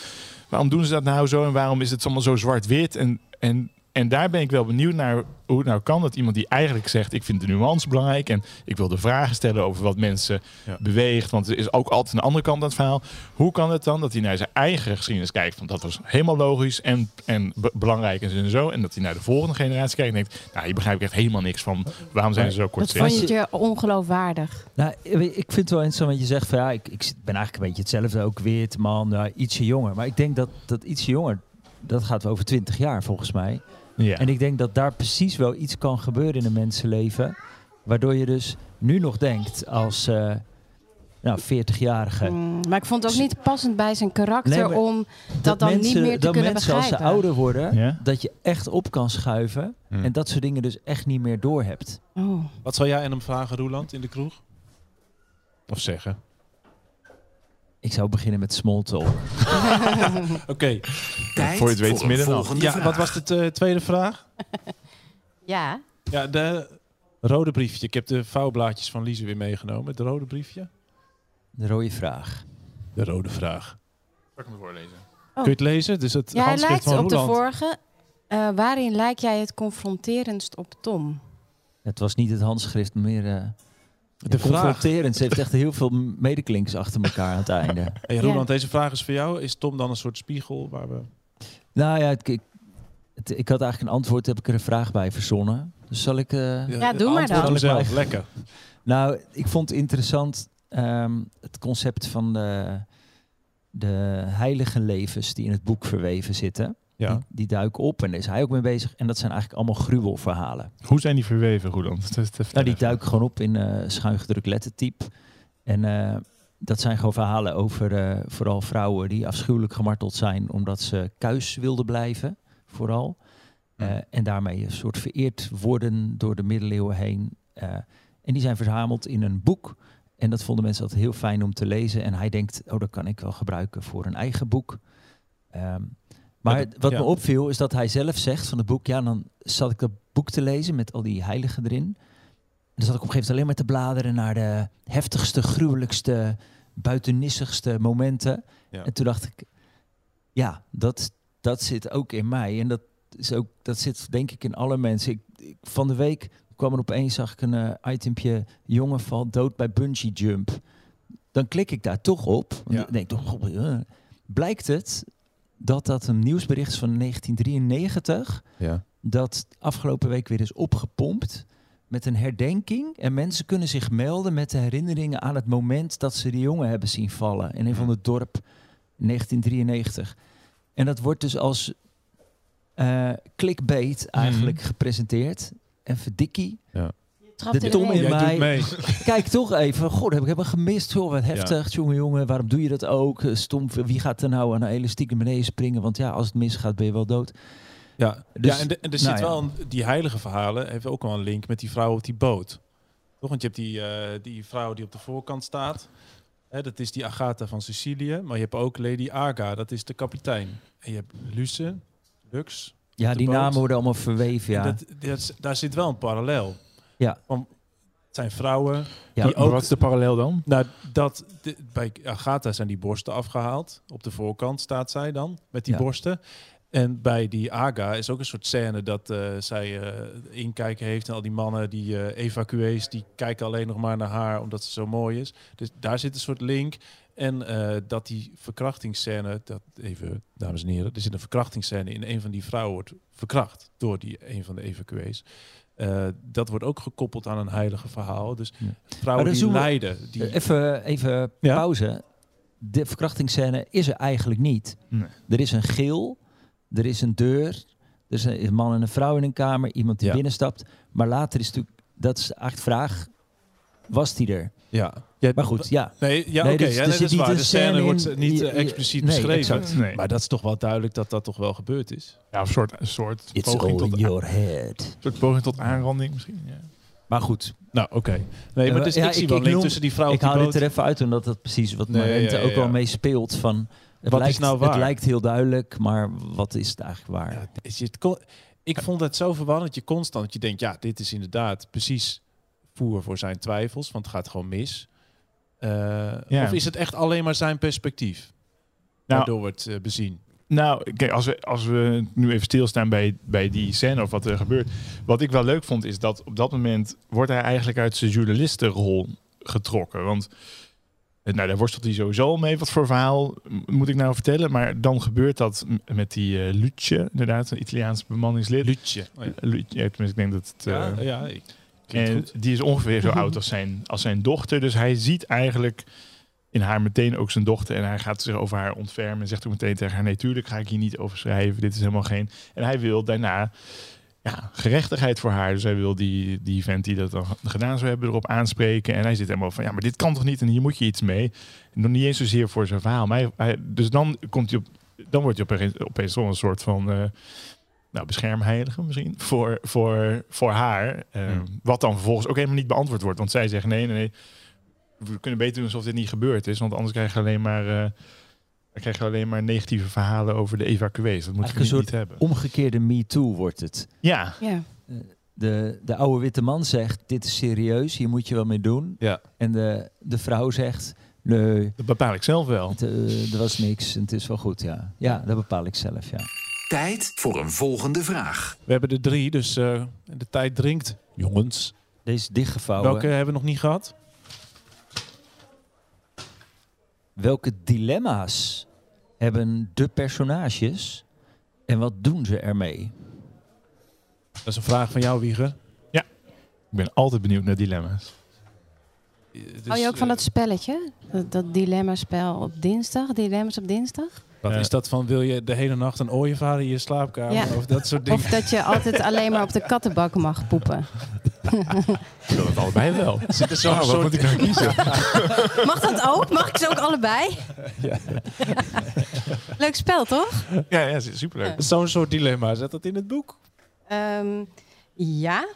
waarom doen ze dat nou zo? En waarom is het allemaal zo zwart-wit? En, en, en daar ben ik wel benieuwd naar hoe het nou kan dat iemand die eigenlijk zegt... ik vind de nuance belangrijk en ik wil de vragen stellen over wat mensen Ja. beweegt. Want er is ook altijd een andere kant aan het verhaal. Hoe kan het dan dat hij naar zijn eigen geschiedenis kijkt? Want dat was helemaal logisch en, en be- belangrijk en zo en dat hij naar de volgende generatie kijkt en denkt... nou, hier begrijp ik echt helemaal niks van. Waarom zijn ze zo Dat kortzichtig? vond je ongeloofwaardig. Nou, ik vind het wel interessant wat je zegt van ja, ik, ik ben eigenlijk een beetje hetzelfde, ook wit, man, nou, ietsje jonger. Maar ik denk dat dat ietsje jonger, dat gaat wel over 20 jaar volgens mij. Ja. En ik denk dat daar precies wel iets kan gebeuren in een mensenleven, waardoor je dus nu nog denkt als eh nou, 40-jarige. Mm, maar ik vond het ook niet passend bij zijn karakter Nee, om dat, dan mensen, niet meer te dat kunnen mensen als ze ouder worden, Ja? dat je echt op kan schuiven Hmm. en dat soort dingen dus echt niet meer doorhebt. Oh. Wat zou jij aan hem vragen, Roeland, in de kroeg? Of zeggen? Ik zou beginnen met small talk. [laughs] Oké. Voor je het weet middernacht. volgende Ja, vraag. wat was de t- tweede vraag? [laughs] Ja, Ja, de rode briefje. Ik heb de vouwblaadjes van Lise weer meegenomen. Het rode briefje. De rode vraag. De rode vraag. Zal ik hem voorlezen? Kun je het lezen? Dus het ja lijkt van op de vorige. Eh, waarin lijk jij het confronterendst op Tom? Het was niet het handschrift, maar meer eh De vraag. confronterend. Ze heeft echt heel veel medeklinks achter elkaar aan het einde. [laughs] Hey, Roeland, deze vraag is voor jou. Is Tom dan een soort spiegel waar we... Nou ja, ik, het- ik had eigenlijk een antwoord, heb ik er een vraag bij verzonnen. Dus zal ik... eh, Ja, doe maar dan. Antwoord Zal ik zelf. Lekker. [laughs] Nou, ik vond interessant ehm, het concept van de, de heilige levens die in het boek verweven zitten. Ja. Die, die duiken op en daar is hij ook mee bezig. En dat zijn eigenlijk allemaal gruwelverhalen. Hoe zijn die verweven, te Nou, die duiken gewoon op in eh schuingedrukt lettertype. En eh, dat zijn gewoon verhalen over eh, vooral vrouwen die afschuwelijk gemarteld zijn omdat ze kuis wilden blijven, vooral. Eh, en daarmee een soort vereerd worden door de middeleeuwen heen. En die zijn verzameld in een boek. En dat vonden mensen altijd heel fijn om te lezen. En hij denkt, oh, dat kan ik wel gebruiken voor een eigen boek. Ehm, maar wat ja. me opviel is dat hij zelf zegt van het boek, ja, dan zat ik dat boek te lezen met al die heiligen erin. En dan zat ik op een gegeven moment alleen maar te bladeren naar de heftigste, gruwelijkste, buitennissigste momenten. Ja. En toen dacht ik, ja, dat, dat zit ook in mij. En dat, is ook, dat zit denk ik in alle mensen. Ik, ik- van de week kwam er opeens, zag ik een eh, itempje, jongen valt dood bij bungee jump. Dan klik ik daar toch op. Want Ja. denk toch, eh. blijkt het dat dat een nieuwsbericht is van 1993. Ja. Dat afgelopen week weer is opgepompt met een herdenking. En mensen kunnen zich melden met de herinneringen aan het moment dat ze die jongen hebben zien vallen. In een van het dorp 1993. En dat wordt dus als eh clickbait eigenlijk gepresenteerd. En verdikkie. Trapt De Tom in mij. [laughs] Kijk toch even. God, heb ik heb hem gemist. Joh, wat heftig. Jongen, jongen, waarom doe je dat ook? Eh, Stom, wie gaat er nou aan een elastiek naar beneden springen? Want ja, als het misgaat ben je wel dood. Ja, Dus- ja en, de- en er nou zit ja. wel een, die heilige verhalen heeft ook wel een link met die vrouw op die boot. Toch? Want je hebt die, eh, die vrouw die op de voorkant staat. Hè, dat is die Agatha van Sicilië. Maar je hebt ook Lady Aga, dat is de kapitein. En je hebt Luce, Lux. Ja, die boot. namen worden allemaal verweven. En Ja, Dat, dat daar zit wel een parallel. Ja. Van, het zijn vrouwen. ja. die ook- Wat is de parallel dan? Nou, dat, de- bij Agatha zijn die borsten afgehaald. Op de voorkant staat zij dan, met die Ja. borsten. En bij die Aga is ook een soort scène dat eh, zij eh inkijken heeft. En al die mannen, die eh, evacuees, die kijken alleen nog maar naar haar omdat ze zo mooi is. Dus daar zit een soort link. En eh, dat die verkrachtingsscène, dat even, dames en heren, er zit een verkrachtingsscène in een van die vrouwen wordt verkracht door die een van de evacuees. Eh, dat wordt ook gekoppeld aan een heilige verhaal. Dus Ja. vrouwen die lijden, die, Eh, Even, even Ja. pauze. De verkrachtingsscène is er eigenlijk niet. Nee. Er is een geel, er is een deur, er is een een man en een vrouw in een kamer, iemand die Ja. binnenstapt. Maar later is natuurlijk, dat is echt vraag, was die er? Ja. ja. Maar goed, ja. Nee, ja, Nee, oké. dus ja, er nee, dat is waar. een De scène scène wordt niet expliciet nee, beschreven. exact. Nee. Maar dat is toch wel duidelijk dat dat toch wel gebeurd is. Ja, een soort, een soort, It's poging tot, in your head. soort poging tot aanranding misschien. Ja. Maar goed, Nou, oké. Nee, maar Eh, dus ja, ik zie ik- wel ik een link noem- tussen die vrouw ik haal dit er even uit omdat dat precies wat Nee, Marente ja, ja, ook wel ja. meespeelt van... Het Wat is lijkt, nou waar? Het lijkt heel duidelijk, maar wat is het eigenlijk waar? Ja, is het ik vond het zo verwarrend. Je constant, dat je denkt, ja, dit is inderdaad precies voer voor zijn twijfels, want het gaat gewoon mis. Eh, Ja. Of is het echt alleen maar zijn perspectief? Nou, waardoor het eh, bezien. Nou, kijk, als we, als we nu even stilstaan bij, bij die scène of wat er gebeurt. Wat ik wel leuk vond, is dat op dat moment wordt hij eigenlijk uit zijn journalistenrol getrokken. Want eh, nou, daar worstelt hij sowieso mee. Wat voor verhaal moet ik nou vertellen? Maar dan gebeurt dat met die eh Luce, inderdaad, een Italiaans bemanningslid. Lutje. Oh, ja. Ja, tenminste, ik denk dat het... Ja, ja, ik- en goed. die is ongeveer zo [laughs] oud als zijn, als zijn dochter. Dus hij ziet eigenlijk in haar meteen ook zijn dochter. En hij gaat zich over haar ontfermen. En zegt ook meteen tegen haar: Nee, tuurlijk ga ik hier niet over schrijven. Dit is helemaal geen. En hij wil daarna ja, gerechtigheid voor haar. Dus hij wil die, die vent die dat dan gedaan zou hebben erop aanspreken. En hij zit helemaal van: Ja, maar dit kan toch niet? En hier moet je iets mee. Nog niet eens zozeer voor zijn verhaal. Maar hij, hij- dus dan komt hij op. Dan wordt hij opeens, opeens wel een soort van. eh, nou, beschermheilige misschien, voor, voor, voor haar. eh, Hmm. Wat dan vervolgens ook helemaal niet beantwoord wordt. Want zij zeggen, nee, nee, nee, we kunnen beter doen alsof dit niet gebeurd is. Want anders krijg je alleen maar, eh, krijg je alleen maar negatieve verhalen over de evacuees. Dat Eigenlijk een niet soort hebben. Omgekeerde Me-Too wordt het. Ja, Ja. De, de oude witte man zegt, dit is serieus, hier moet je wel mee doen. Ja. En de, de vrouw zegt, nee, dat bepaal ik zelf wel. het, eh, er was niks en het is wel goed, ja. Ja, dat bepaal ik zelf, ja. Tijd voor een volgende vraag. We hebben er drie, dus eh, de tijd dringt. Jongens. Deze is dichtgevouwen. Welke hebben we nog niet gehad? Welke dilemma's hebben de personages en wat doen ze ermee? Dat is een vraag van jou, Wieger. Ik ben altijd benieuwd naar dilemma's. Dus, Hou je ook van eh, dat spelletje? Dat, dat dilemma-spel op dinsdag? Dilemma's op dinsdag? Wat Ja. is dat van, wil je de hele nacht een ooievaar in je slaapkamer? Ja. Of dat soort dingen? Of dat je altijd alleen maar op de kattenbak mag poepen? [laughs] Ik wil het allebei wel. Zit er zo'n wat soort- moet ik nou kiezen? [laughs] Mag dat ook? Mag ik ze ook allebei? [laughs] Leuk spel, toch? Ja, ja superleuk. Zo'n soort dilemma. Zet dat in het boek? Ehm, ja.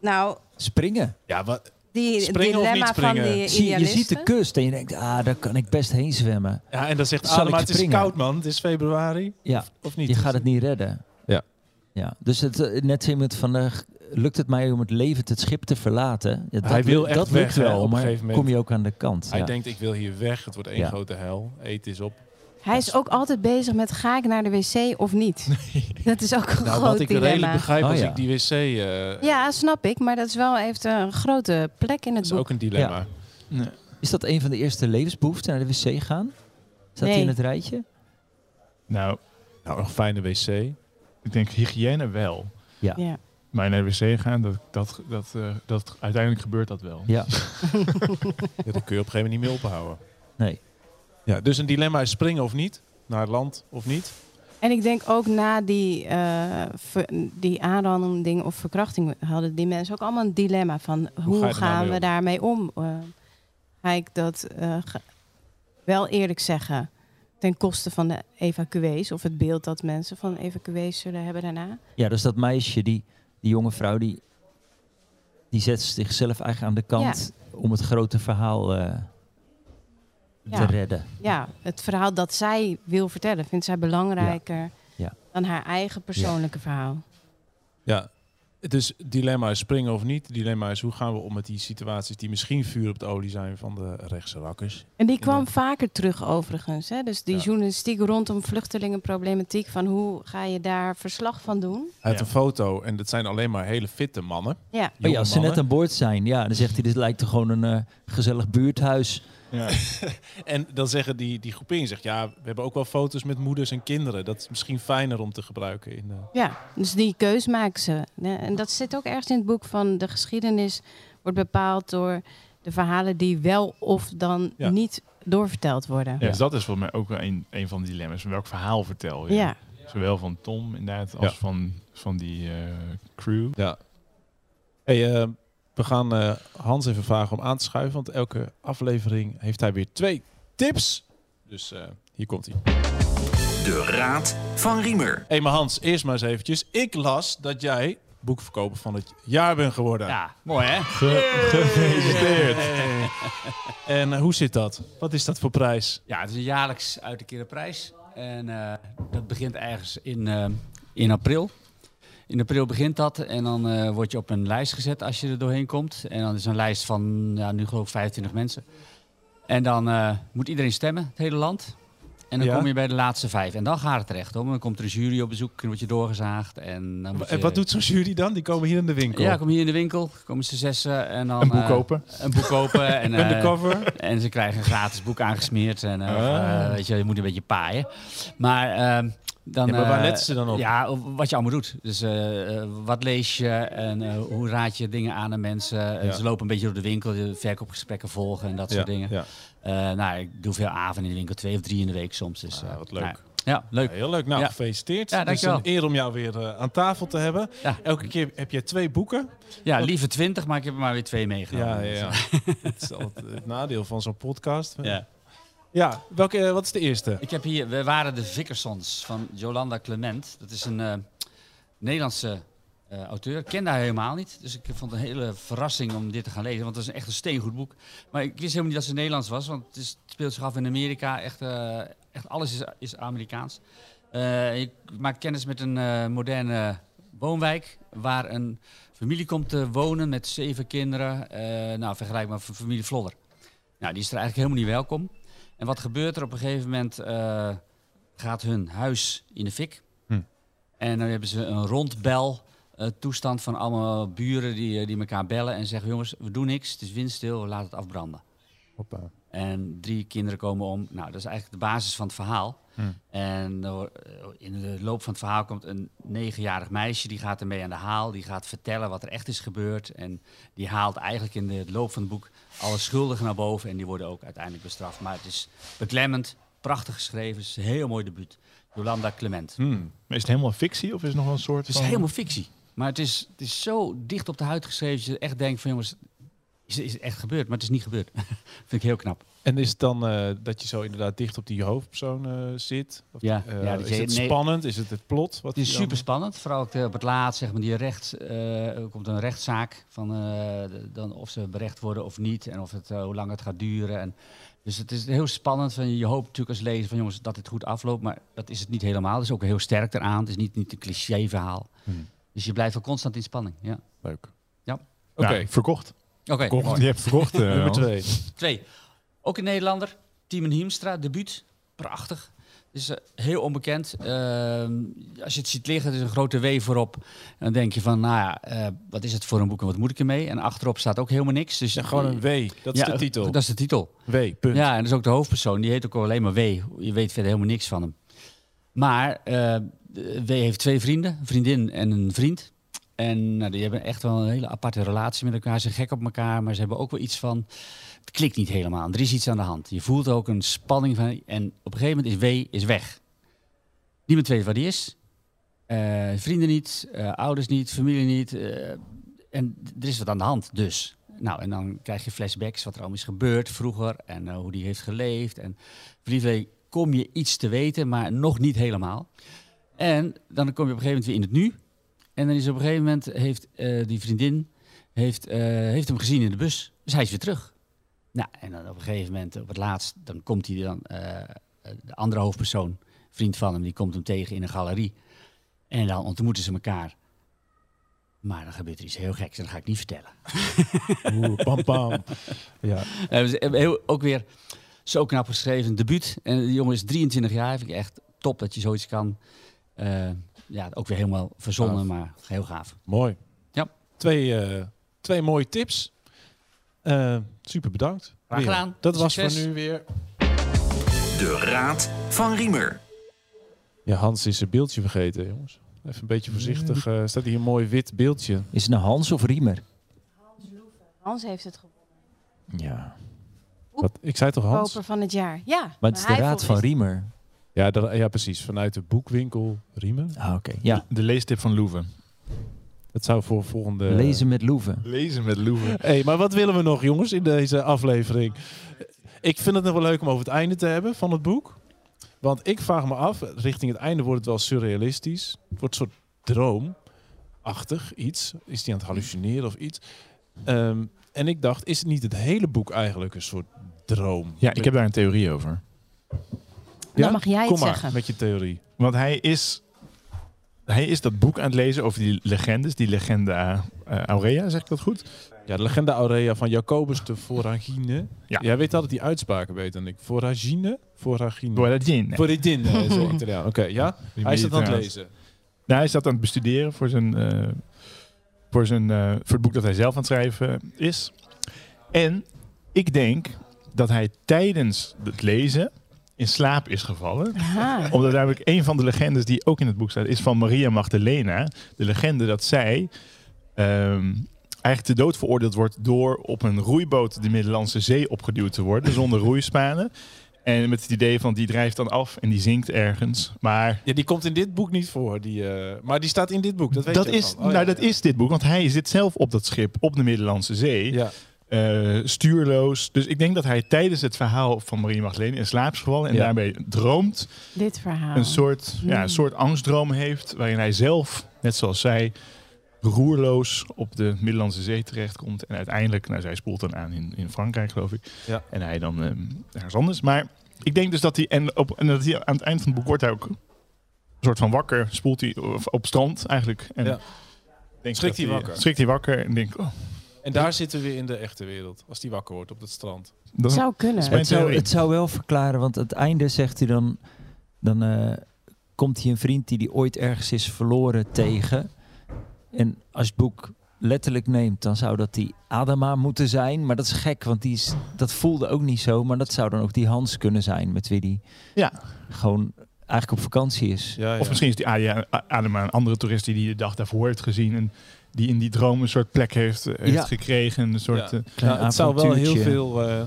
Nou, Springen. Ja, wat, die Springen of dilemma niet van springen? die Zie, je idealisten. ziet de kust en je denkt, ah, daar kan ik best heen zwemmen. ja en dan zegt Adam, maar het is koud man. Het is februari. Ja, Of niet? je gaat het niet redden. Ja. ja. Dus het, eh, net zei iemand van, lukt het mij om het leven het schip te verlaten? Ja, dat Hij wil lukt- echt dat weg, lukt hè, wel, een maar gegeven moment. kom je ook aan de kant. Hij ja. denkt, ik wil hier weg. Het wordt één Ja. grote hel. Eten is op. Hij is ook altijd bezig met ga ik naar de wc of niet? [laughs] Dat is ook een Nou, groot wat ik redelijk dilemma. begrijp Oh, als ja. ik die wc... eh Ja, snap ik. Maar dat is wel heeft een grote plek in dat het is boek. ook een dilemma. Is dat een van de eerste levensbehoeften, naar de wc gaan? Staat Nee. die in het rijtje? Nou, Nou, een fijne wc. Ik denk hygiëne wel. Ja. Maar naar de wc gaan, dat, dat, dat, eh, dat, uiteindelijk gebeurt dat wel. Ja, [laughs] [laughs] Ja, daar kun je op een gegeven moment niet meer ophouden. nee. Ja, dus een dilemma is springen of niet? Naar het land of niet? En ik denk ook na die, eh, ver- die aanranding of verkrachting hadden die mensen ook allemaal een dilemma van hoe, gaan we om? daarmee om? Eh, ga ik dat eh, ga- wel eerlijk zeggen ten koste van de evacuees of het beeld dat mensen van evacuees zullen hebben daarna? Ja, dus dat meisje, die, die jonge vrouw, die, die zet zichzelf eigenlijk aan de kant om het grote verhaal eh, te Ja. redden. Ja, het verhaal dat zij wil vertellen vindt zij belangrijker Ja. dan haar eigen persoonlijke verhaal. Ja, dus dilemma is springen of niet. Dilemma is hoe gaan we om met die situaties die misschien vuur op de olie zijn van de rechtse rakkers. En die kwam Ja. vaker terug overigens. Hè? Dus die Ja. journalistiek rondom vluchtelingenproblematiek. Van hoe ga je daar verslag van doen? Hij Ja. een foto en dat zijn alleen maar hele fitte mannen. Ja, jonge ja, als ze mannen. net aan boord zijn, ja, dan zegt hij, dit lijkt toch gewoon een eh, gezellig buurthuis. Ja. [laughs] En dan zeggen die, die groepering, zegt ja, we hebben ook wel foto's met moeders en kinderen. Dat is misschien fijner om te gebruiken. In, eh, ja, dus die keus maken ze. En dat zit ook ergens in het boek van de geschiedenis wordt bepaald door de verhalen die wel of dan Ja. niet doorverteld worden. Ja, dus dat is voor mij ook wel een, een van de dilemma's. Van welk verhaal vertel je? Ja. Zowel van Tom inderdaad als Ja. van, van die eh, crew. ja. Hey, eh, we gaan eh, Hans even vragen om aan te schuiven. Want elke aflevering heeft hij weer twee tips. Dus eh, hier komt hij. De Raad van Riemer. Hé, maar Hans, eerst maar eens eventjes. Ik las dat jij boekverkoper van het jaar bent geworden. Ja, mooi hè? Gefeliciteerd. En eh, hoe zit dat? Wat is dat voor prijs? Ja, het is een jaarlijks uitgekeerde prijs. En eh, dat begint ergens in, in april. In april begint dat en dan eh, word je op een lijst gezet als je er doorheen komt. En dan is een lijst van, ja, nu geloof ik 25 mensen. En dan eh, moet iedereen stemmen, het hele land. En dan Ja. kom je bij de laatste vijf. En dan gaat het terecht om. Dan komt er een jury op bezoek, dan word je doorgezaagd. En, dan moet En je- wat doet zo'n jury dan? Die komen hier in de winkel. Ja, kom hier in de winkel, komen ze zessen en dan... Een boek eh, kopen. Een boek kopen. [laughs] en, eh, Undercover. En ze krijgen een gratis boek aangesmeerd. En, Ah. eh, weet je, je moet een beetje paaien. Maar ehm, dan... Ja, maar waar eh, letten ze dan op? Ja, wat je allemaal doet. Dus eh, eh, wat lees je en hoe raad je dingen aan aan mensen. Ja. Ze lopen een beetje door de winkel, de verkoopgesprekken volgen en dat soort dingen. Ja. Nou, ik doe veel avonden in de winkel, twee of drie in de week soms. Dus, Ah, wat leuk. nou, ja, leuk. Heel leuk. Nou, Ja. gefeliciteerd. Ja, Het is een eer om jou weer aan tafel te hebben. Elke keer heb je twee boeken. Ja, liever twintig, maar ik heb er maar weer twee meegenomen. ja, ja. [laughs] Het is altijd het nadeel van zo'n podcast. ja. Ja, welke, eh, wat is de eerste? Ik heb hier, we waren de Vickersons van Jolanda Clement. Dat is een eh, Nederlandse eh, auteur. Ik kende haar helemaal niet. Dus ik vond het een hele verrassing om dit te gaan lezen. Want het is echt een steengoed boek. Maar ik wist helemaal niet dat ze Nederlands was. Want het, speelt zich af in Amerika. Echt, echt alles is, is Amerikaans. Je maakt kennis met een moderne woonwijk. Waar een familie komt te wonen met zeven kinderen. Nou, vergelijkbaar met familie Vlodder. Nou, die is er eigenlijk helemaal niet welkom. En wat gebeurt er? Op een gegeven moment eh, gaat hun huis in de fik. Hm. En dan hebben ze een rondbel eh, toestand van allemaal buren die, eh, die elkaar bellen en zeggen... jongens, we doen niks, het is windstil, we laten het afbranden. Hoppa. En drie kinderen komen om. Nou, dat is eigenlijk de basis van het verhaal. Hm. En in de loop van het verhaal komt een negenjarig meisje... die gaat ermee aan de haal, die gaat vertellen wat er echt is gebeurd. En die haalt eigenlijk in de loop van het boek alle schuldigen naar boven... en die worden ook uiteindelijk bestraft. Maar het is beklemmend, prachtig geschreven, het is een heel mooi debuut. Jolanda Clement. Hmm. Is het helemaal fictie of is het nog een soort Het is van... helemaal fictie. Maar het is, het is zo dicht op de huid geschreven... dat je echt denkt van jongens, is, is het echt gebeurd? Maar het is niet gebeurd. [laughs] Vind ik heel knap. En is het dan eh, dat je zo inderdaad dicht op die hoofdpersoon eh, zit? Of, Ja, eh, ja, dat is je- het nee. spannend? Is het het plot? Wat Het is super spannend. Vooral op het laatst, zeg maar, die recht, komt een rechtszaak van eh, dan of ze berecht worden of niet en of het, eh, hoe lang het gaat duren. En, dus het is heel spannend. Van, je hoopt natuurlijk als lezer van jongens dat het goed afloopt, maar dat is het niet helemaal. Het is ook heel sterk eraan. Het is niet, niet een cliché verhaal. Hmm. Dus je blijft wel constant in spanning. Ja. Leuk. Ja. Oké, verkocht. Oké. Je hebt verkocht. eh, nummer twee. Twee. Ook een Nederlander, Timon Hiemstra, debuut. Prachtig. Het is eh, heel onbekend. Ehm, als je het ziet liggen, er is een grote W voorop. En dan denk je van, nou ja, eh, wat is het voor een boek en wat moet ik ermee? En achterop staat ook helemaal niks. Dus Ja, gewoon een W. Dat is Ja, de titel. Dat is de titel. W, punt. Ja, en dat is ook de hoofdpersoon. Die heet ook alleen maar W. Je weet verder helemaal niks van hem. Maar eh, W heeft twee vrienden, een vriendin en een vriend. En nou, die hebben echt wel een hele aparte relatie met elkaar. Ze zijn gek op elkaar, maar ze hebben ook wel iets van... Het klikt niet helemaal. Er is iets aan de hand. Je voelt ook een spanning van... En op een gegeven moment is W is weg. Niemand weet waar die is. Eh, vrienden niet, eh, ouders niet, familie niet. eh, en er is wat aan de hand, dus. Nou, en dan krijg je flashbacks wat er allemaal is gebeurd vroeger en hoe die heeft geleefd. En verliefd kom je iets te weten, maar nog niet helemaal. En dan kom je op een gegeven moment weer in het nu. En dan is op een gegeven moment heeft eh, die vriendin heeft, eh, heeft hem gezien in de bus. Dus hij is weer terug. Nou, en dan op een gegeven moment, op het laatst, dan komt hij dan, eh, de andere hoofdpersoon, vriend van hem, die komt hem tegen in een galerie. En dan ontmoeten ze elkaar. Maar dan gebeurt er iets heel geks en dat ga ik niet vertellen. [laughs] Oeh, pam pam. Ja. Dus, heel, ook weer zo knap geschreven, debuut. En de jongen is 23 jaar, vind ik echt top dat je zoiets kan. Ja, ook weer helemaal verzonnen, Gaaf. maar heel gaaf. Mooi. Ja. Twee, eh, twee mooie tips. Eh, super bedankt. Graag Weer. gedaan. Dat was voor nu weer. De Raad van Riemer. Ja, Hans is een beeldje vergeten, jongens. Even een beetje voorzichtig. eh, staat hier een mooi wit beeldje. Is het nou Hans of Riemer? Hans heeft het gewonnen. Ja. Wat, ik zei toch Hans? Koper van het jaar. Ja. Maar het is de raad van Riemer. Ja, dat- ja, precies. Vanuit de boekwinkel Riemen. Ah, oké. Ja, De leestip van Loeven. Dat zou voor volgende... lezen met Loeven. Lezen met Loeven. [laughs] hey, maar wat willen we nog, jongens, in deze aflevering? Ik vind het nog wel leuk om over het einde te hebben van het boek. Want ik vraag me af, richting het einde wordt het wel surrealistisch. Het wordt een soort droomachtig iets. Is die aan het hallucineren of iets? Ehm, en ik dacht, is het niet het hele boek eigenlijk een soort droom? Ja, ik heb daar een theorie over. Dan mag jij het Kom maar, zeggen. met je theorie. Want hij is, hij is dat boek aan het lezen over die legendes. Die legende eh, Aurea, zeg ik dat goed? Ja, de legende Aurea van Jacobus de Voragine. Ja. Jij weet altijd die uitspraken beter dan ik. Voragine? Voragine. Boradin. Voragine, eh, is. Oké, ja? Hij is dat aan het lezen. Nou, hij zat aan het bestuderen voor, zijn, eh, voor, zijn, eh, voor het boek dat hij zelf aan het schrijven is. En ik denk dat hij tijdens het lezen in slaap is gevallen. Aha. Omdat namelijk een van de legendes die ook in het boek staat, is van Maria Magdalena. De legende dat zij ehm, eigenlijk te dood veroordeeld wordt door op een roeiboot de Middellandse Zee opgeduwd te worden, [laughs] zonder roeispanen. En met het idee van die drijft dan af en die zinkt ergens. Maar Ja, die komt in dit boek niet voor. Die, eh, maar die staat in dit boek. Dat weet dat, je is. Oh, nou, ja, dat ja. is dit boek, want hij zit zelf op dat schip op de Middellandse Zee. Ja. Eh, stuurloos. Dus ik denk dat hij tijdens het verhaal van Maria Magdalena in slaap is gevallen en Ja. daarbij droomt. Dit verhaal. Een soort, ja, Hmm. een soort angstdroom heeft, waarin hij zelf, net zoals zij, roerloos op de Middellandse Zee terechtkomt. En uiteindelijk, nou, zij spoelt dan aan in, in Frankrijk, geloof ik. Ja. En hij dan ehm ergens anders. Maar ik denk dus dat hij, en, op, en dat hij aan het eind van het boek wordt hij ook een soort van wakker, spoelt hij op strand eigenlijk. En Ja. denk Schrikt hij wakker? Schrikt hij wakker en denk, oh, En daar zitten we weer in de echte wereld. Als die wakker wordt op het strand. dat zou kunnen. Het zou, het zou wel verklaren, want het einde zegt hij dan... Dan eh, komt hij een vriend die die ooit ergens is verloren tegen. En als het boek letterlijk neemt, dan zou dat die Adama moeten zijn. Maar dat is gek, want die is, dat voelde ook niet zo. Maar dat zou dan ook die Hans kunnen zijn, met wie die Ja. gewoon eigenlijk op vakantie is. Ja, Of misschien is die Adema een andere toerist die die de dag daarvoor heeft gezien. En die in die droom een soort plek heeft, eh, heeft Ja. gekregen. Een soort, Ja. eh, het zou wel heel veel... eh,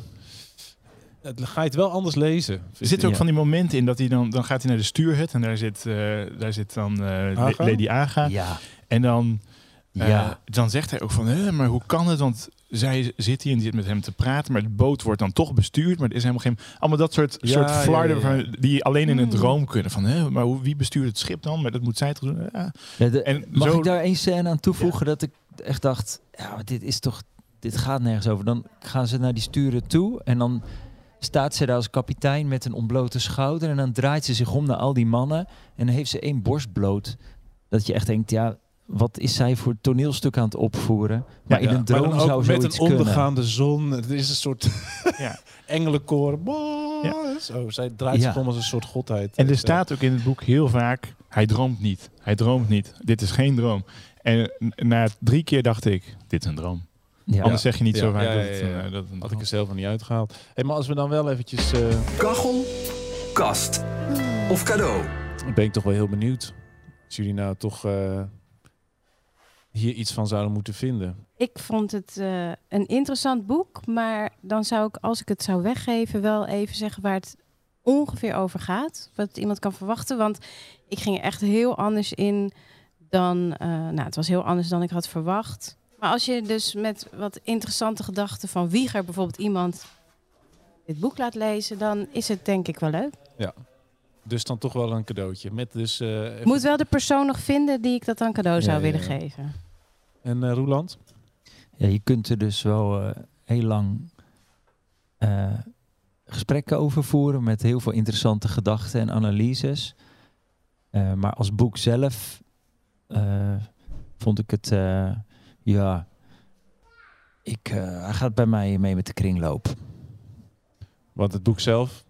het, ga je het wel anders lezen. Er zitten ook Ja. van die momenten in dat hij dan, dan gaat hij naar de stuurhut en daar zit, eh, daar zit dan eh, Aga? Lady Aga. Ja, En dan, ja. dan zegt hij ook van, "Hè, maar hoe kan het? Want zij zit hier en die zit met hem te praten, maar de boot wordt dan toch bestuurd. Maar er is helemaal geen, allemaal dat soort, Ja, soort flarden ja, ja. van- die alleen in een Hmm. droom kunnen. Van, hè, maar hoe, wie bestuurt het schip dan? Maar dat moet zij toch doen? Ja. Ja, de- En mag zo- ik daar één scène aan toevoegen dat ik echt dacht, ja, maar dit is toch, dit gaat nergens over. Dan gaan ze naar die sturen toe en dan staat ze daar als kapitein met een ontblote schouder en dan draait ze zich om naar al die mannen en dan heeft ze één borst bloot. Dat je echt denkt, ja, wat is zij voor toneelstuk aan het opvoeren? Maar Ja, in een droom zou met zoiets een kunnen. ondergaande zon. Het is een soort [laughs] Ja. [laughs] engelenkoor. Ja. Zo, zij draait zich om als een soort godheid. En er staat ook in het boek heel vaak, hij droomt niet. Hij droomt niet. Dit is geen droom. En na drie keer dacht ik, dit is een droom. Ja. Anders zeg je niet Ja, zo vaak ja, dat het, eh, dat het een Had ik er zelf nog niet uitgehaald. Hey, maar als we dan wel eventjes... eh, Kachel, kast of cadeau. Dan ben ik toch wel heel benieuwd. Als jullie nou toch eh, hier iets van zouden moeten vinden. Ik vond het eh, een interessant boek, maar dan zou ik, als ik het zou weggeven, wel even zeggen waar het ongeveer over gaat. Wat iemand kan verwachten. Want ik ging er echt heel anders in dan. eh, nou, het was heel anders dan ik had verwacht. Maar als je dus met wat interessante gedachten van Wieger bijvoorbeeld iemand dit boek laat lezen, dan is het denk ik wel leuk. Dus dan toch wel een cadeautje. Met dus, eh, even- moet wel de persoon nog vinden die ik dat dan cadeau zou Ja, willen ja. geven. En eh Roeland? Ja, je kunt er dus wel eh, heel lang eh, gesprekken over voeren met heel veel interessante gedachten en analyses. Eh, maar als boek zelf eh, vond ik het, eh, ja, ik, eh, hij gaat bij mij mee met de kringloop. Want het boek zelf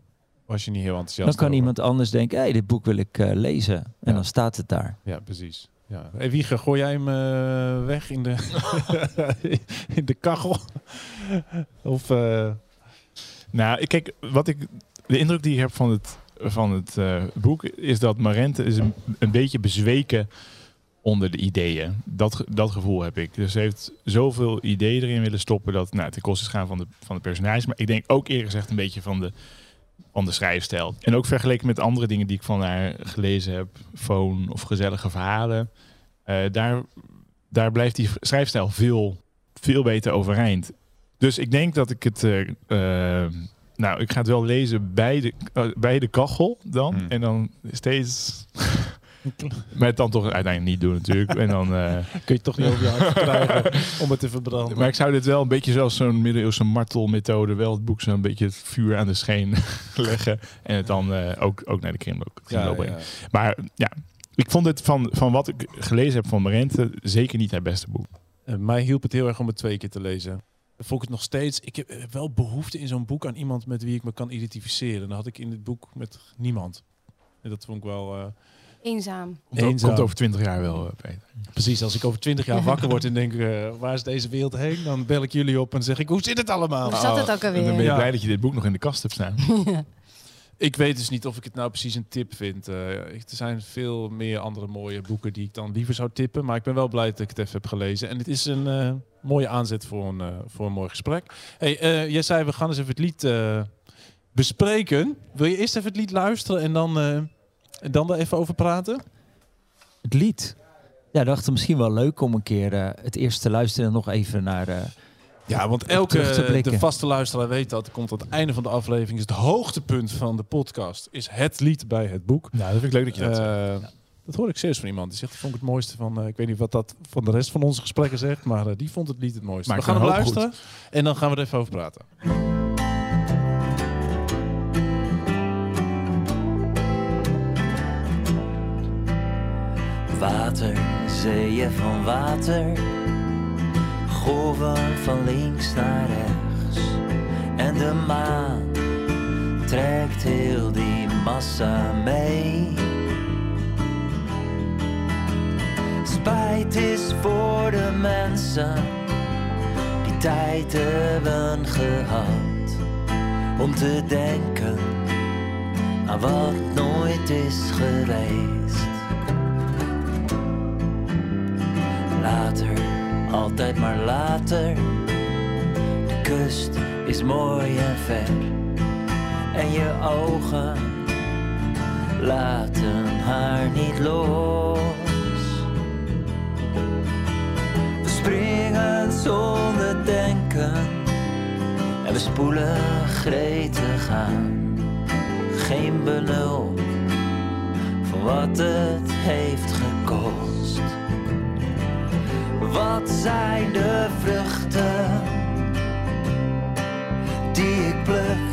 was je niet heel enthousiast Dan kan over. iemand anders denken, hey, dit boek wil ik eh, lezen. En Ja. dan staat het daar. Ja, precies. Ja. Hey, Wieger, gooi jij hem eh, weg in de, [laughs] in de kachel? of... eh, Nou, ik- kijk, wat ik, de indruk die ik heb van het, van het eh, boek is dat Marente is een, een beetje bezweken onder de ideeën. Dat, dat gevoel heb ik. Dus ze heeft zoveel ideeën erin willen stoppen dat nou, ten koste is gaan van de, van de personages. Maar ik denk ook eerlijk gezegd een beetje van de, van de schrijfstijl. En ook vergeleken met andere dingen die ik van haar gelezen heb, Foon of Gezellige Verhalen. eh, daar, daar blijft die schrijfstijl veel, veel beter overeind. Dus ik denk dat ik het. eh, nou, ik ga het wel lezen bij de, bij de kachel dan. Hmm. En dan steeds. [laughs] maar het dan toch uiteindelijk niet doen, natuurlijk. en dan, eh, kun je het toch niet over je hart krijgen om het te verbranden. maar ik zou dit wel een beetje zoals zo'n middeleeuwse martelmethode. wel het boek zo'n beetje het vuur aan de scheen [laughs] leggen. En het dan eh, ook, ook naar de ja, kringloop brengen. ja. Maar ja, ik vond het van, van wat ik gelezen heb van Marente. zeker niet haar beste boek. Eh, mij hielp het heel erg om het twee keer te lezen. Dan vond ik het nog steeds... Ik heb wel behoefte in zo'n boek aan iemand met wie ik me kan identificeren. Dat had ik in dit boek met niemand. En dat vond ik wel... Eenzaam. Komt, Eenzaam. komt over twintig jaar wel, eh, Peter. Precies, als ik over twintig jaar [laughs] wakker word en denk, eh, waar is deze wereld heen? Dan bel ik jullie op en zeg ik, hoe zit het allemaal? Hoe zat het ook En dan ben je Ja. blij dat je dit boek nog in de kast hebt staan. [laughs] Ik weet dus niet of ik het nou precies een tip vind. Eh, er zijn veel meer andere mooie boeken die ik dan liever zou tippen. Maar ik ben wel blij dat ik het even heb gelezen. En het is een eh, mooie aanzet voor een, voor een mooi gesprek. Hey, eh, jij zei, we gaan eens even het lied eh, bespreken. Wil je eerst even het lied luisteren en dan, eh, en dan er even over praten? Het lied. Ja, ik dacht het misschien wel leuk om een keer eh, het eerst te luisteren en nog even naar... eh, Ja, want terug te elke blikken. de vaste luisteraar weet dat. Komt aan het einde van de aflevering. Is het hoogtepunt van de podcast. Is het lied bij het boek. Nou, dat vind ik leuk dat je dat zegt. Eh, Dat hoor ik serieus van iemand. Die zegt, dat vond ik het mooiste van... eh, ik weet niet wat dat van de rest van onze gesprekken zegt. Maar eh, die vond het lied het mooiste. Maakt we gaan hem luisteren. En dan gaan we er even over praten. Zeeën van water, golven van links naar rechts. En de maan trekt heel die massa mee. Spijt is voor de mensen die tijd hebben gehad om te denken aan wat nooit is geweest. Later, altijd maar later. De kust is mooi en ver. En je ogen laten haar niet los. We springen zonder denken. En we spoelen gretig aan. Geen benul van wat het heeft Wat zijn de vruchten die ik pluk?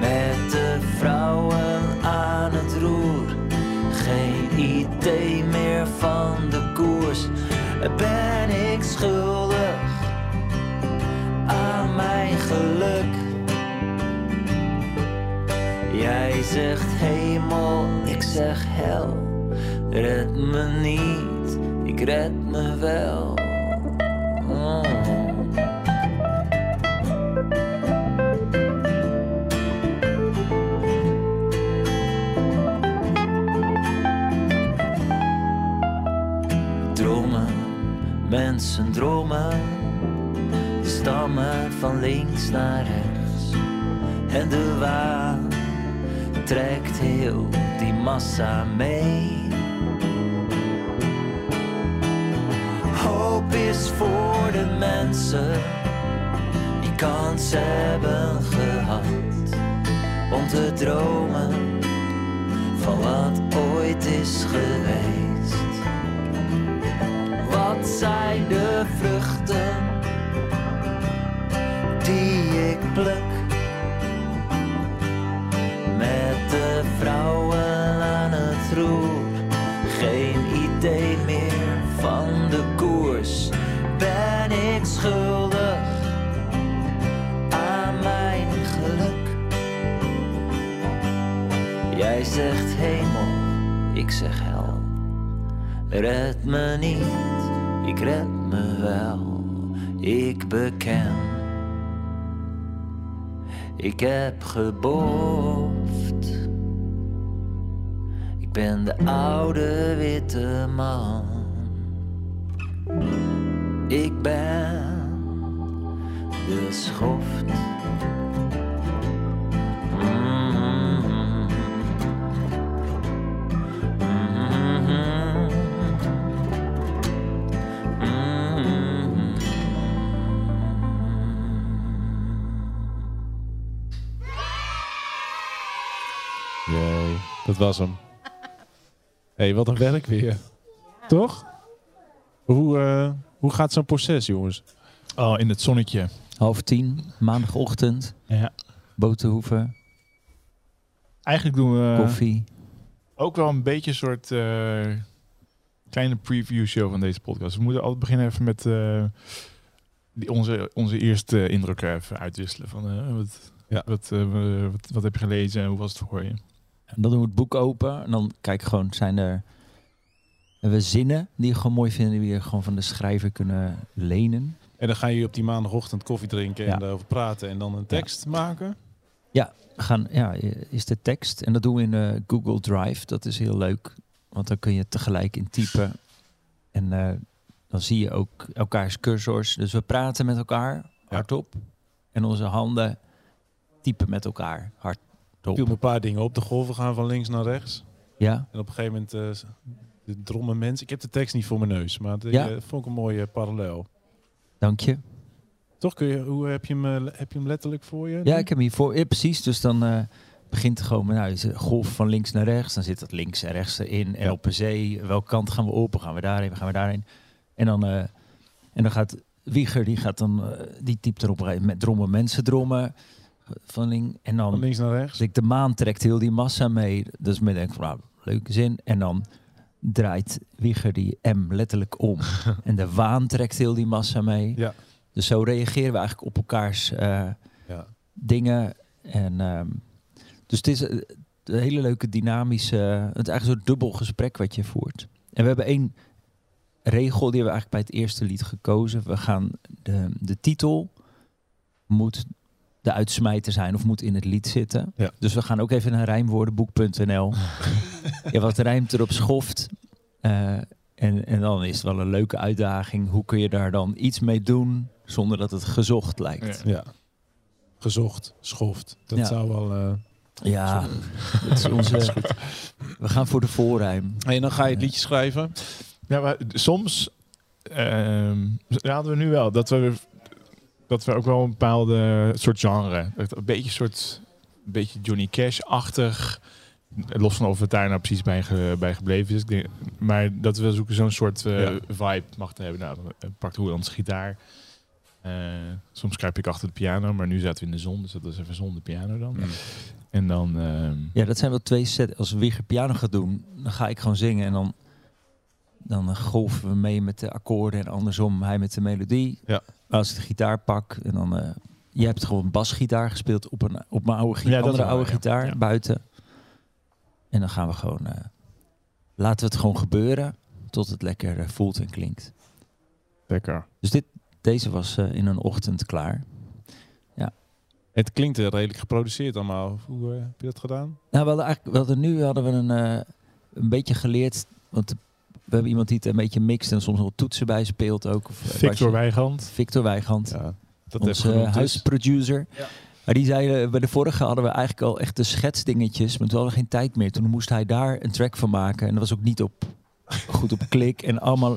Met de vrouwen aan het roer, geen idee meer van de koers. Ben ik schuldig aan mijn geluk? Jij zegt hemel, ik zeg hel. Red me niet, ik red me wel. Mm. mensen dromen, stammen van links naar rechts. En de waan trekt heel die massa mee. Die kans hebben gehad om te dromen van wat ooit is geweest. Wat zijn de vruchten die ik pluk? Red me niet, ik red me wel. Ik beken, ik heb geboofd. Ik ben de oude witte man. Ik ben de schoft. Dat was hem. Hé, [laughs] hey, wat een werk weer. Toch? Hoe, eh, hoe gaat zo'n proces, jongens? Oh, in het zonnetje. Half tien, maandagochtend, Ja. boterhoeven, Eigenlijk doen we koffie. ook wel een beetje een soort eh, kleine preview show van deze podcast. We moeten altijd beginnen even met eh, die, onze, onze eerste indruk even uitwisselen. Van, eh, wat, Ja. wat, eh, wat, wat heb je gelezen en hoe was het voor je? En dan doen we het boek open en dan kijk gewoon, zijn er we zinnen die je gewoon mooi vinden, die we gewoon van de schrijver kunnen lenen. En dan ga je op die maandagochtend koffie drinken en Ja. daarover praten en dan een tekst maken. We gaan, ja, is de tekst. En dat doen we in eh, Google Drive. Dat is heel leuk, want dan kun je tegelijk in typen. En eh, dan zie je ook elkaars cursors. Dus we praten met elkaar hardop. En onze handen typen met elkaar viel me een paar dingen op. De golven gaan van links naar rechts. Ja, En op een gegeven moment eh, de dromme mensen. Ik heb de tekst niet voor mijn neus, maar dat Ja. vond ik een mooie parallel. dank je. Toch kun je, hoe heb je hem, eh, heb je hem letterlijk voor je? Ja, ik heb hem hiervoor. Ja, precies. Dus dan eh, begint het gewoon met nou, is een golf van links naar rechts. Dan zit dat links en rechts. En Ja. zee, welke kant gaan we op? Gaan we daarheen? Gaan we daarheen? En dan, eh, en dan gaat Wieger, die gaat dan, eh, die typt erop met drommen, mensen drommen. Van link, en dan, Van links naar rechts. dus ik de maan trekt heel die massa mee. Dus me denk ik van, nou, leuke zin. En dan draait Wieger die M letterlijk om. [laughs] en de waan trekt heel die massa mee. Ja. Dus zo reageren we eigenlijk op elkaars eh, Ja. dingen. En, ehm, dus het is een een hele leuke dynamische... Het is eigenlijk zo'n dubbel gesprek wat je voert. En we hebben één regel, die hebben we eigenlijk bij het eerste lied gekozen. We gaan de, de titel moet de uitsmijter zijn of moet in het lied zitten. Ja. Dus we gaan ook even naar rijmwoordenboek.nl. [laughs] ja, wat rijmt er op schoft? Eh, en, en dan is het wel een leuke uitdaging. Hoe kun je daar dan iets mee doen zonder dat het gezocht lijkt? Ja. Gezocht, schoft. Dat Ja. zou wel... eh, Ja, [laughs] dat is [laughs] onze, we gaan voor de voorrijm. En dan ga je het liedje schrijven. Ja, maar soms ehm, hadden we nu wel dat we, dat we ook wel een bepaalde soort genre, een beetje een soort een beetje Johnny Cash-achtig, los van of het daar nou precies bij, ge- bij gebleven is. Ik denk, maar dat we zoeken zo'n soort eh, Ja. vibe mag te hebben. Nou, dan eh, pakt hoe ons gitaar. Eh, soms kruip ik achter de piano, maar nu zaten we in de zon, dus dat is even zonder piano dan. Mm. En dan, ehm, Ja, dat zijn wel twee sets. Als Wieger piano gaat doen, dan ga ik gewoon zingen en dan, dan golven we mee met de akkoorden en andersom hij met de melodie. Ja. Als ik de gitaar pak en dan... eh je hebt gewoon basgitaar gespeeld op, een, op mijn oude, Ja, andere oude ja. gitaar Ja. buiten. En dan gaan we gewoon... eh, laten we het gewoon gebeuren tot het lekker eh, voelt en klinkt. lekker. Dus dit, deze was eh, in een ochtend klaar. Het klinkt eh, redelijk geproduceerd allemaal. Hoe eh, heb je dat gedaan? Nou, we hadden eigenlijk, we hadden nu hadden we een, eh, een beetje geleerd, want de- we hebben iemand die het een beetje mixt en soms nog toetsen bij speelt ook. Of, eh, Victor Weigand. Victor Weigand. Ja, dat Onze genoemd is. huisproducer. Maar die zei, eh, bij de vorige hadden we eigenlijk al echt de schetsdingetjes, maar toen hadden we geen tijd meer. Toen moest hij daar een track van maken en dat was ook niet op goed op klik en allemaal.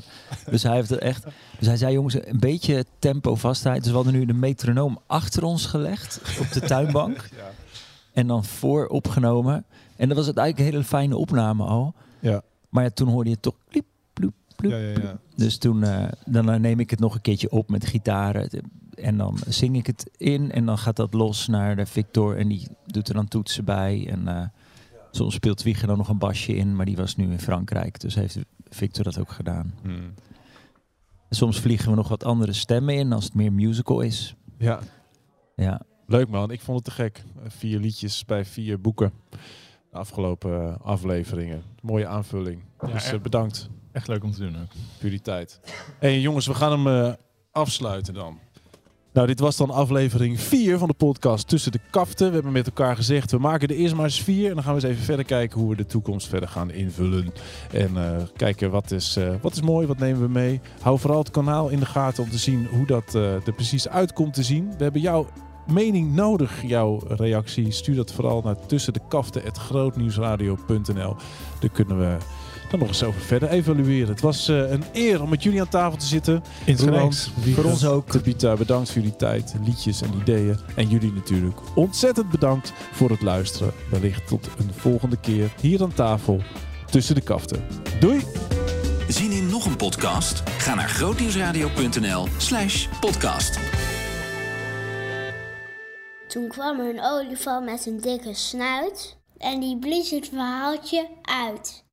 Dus hij heeft het echt. Dus hij zei, jongens, een beetje tempo vastheid. Dus we hadden nu de metronoom achter ons gelegd op de tuinbank [laughs] en dan voor opgenomen. En dat was het eigenlijk een hele fijne opname al. Ja. Maar ja, toen hoorde je toch pliep, ploep, ploep. Ja, ja, ja. Dus toen eh, dan eh, neem ik het nog een keertje op met gitaren. En dan zing ik het in en dan gaat dat los naar de Victor. En die doet er dan toetsen bij. En eh, soms speelt Wieger dan nog een basje in. Maar die was nu in Frankrijk. Dus heeft Victor dat ook gedaan. Hmm. En soms vliegen we nog wat andere stemmen in als het meer musical is. ja, Ja, leuk man. Ik vond het te gek. Vier liedjes bij vier boeken. De afgelopen eh, afleveringen. Mooie aanvulling. Ja, dus eh, echt. bedankt Echt leuk om te doen ook. jullie tijd. hey, jongens, we gaan hem eh, afsluiten dan. Nou, dit was dan aflevering 4 van de podcast Tussen de Kaften. We hebben met elkaar gezegd, we maken er eerst maar eens vier. En dan gaan we eens even verder kijken hoe we de toekomst verder gaan invullen. En kijken wat is, wat is mooi, wat nemen we mee. Hou vooral het kanaal in de gaten om te zien hoe dat er precies uitkomt te zien. We hebben jouw mening nodig, jouw reactie. Stuur dat vooral naar tussendekaften.grootnieuwsradio.nl. Daar kunnen we dan nog eens over verder evalueren. Het was eh, een eer om met jullie aan tafel te zitten. Roland, voor ons ook. Tabita, bedankt voor jullie tijd, liedjes en ideeën. En jullie natuurlijk ontzettend bedankt voor het luisteren. Wellicht tot een volgende keer hier aan tafel tussen de kaften. Doei! Zien in nog een podcast? Ga naar grootnieuwsradio.nl slash podcast. Toen kwam er een olifant met een dikke snuit en die blies het verhaaltje uit.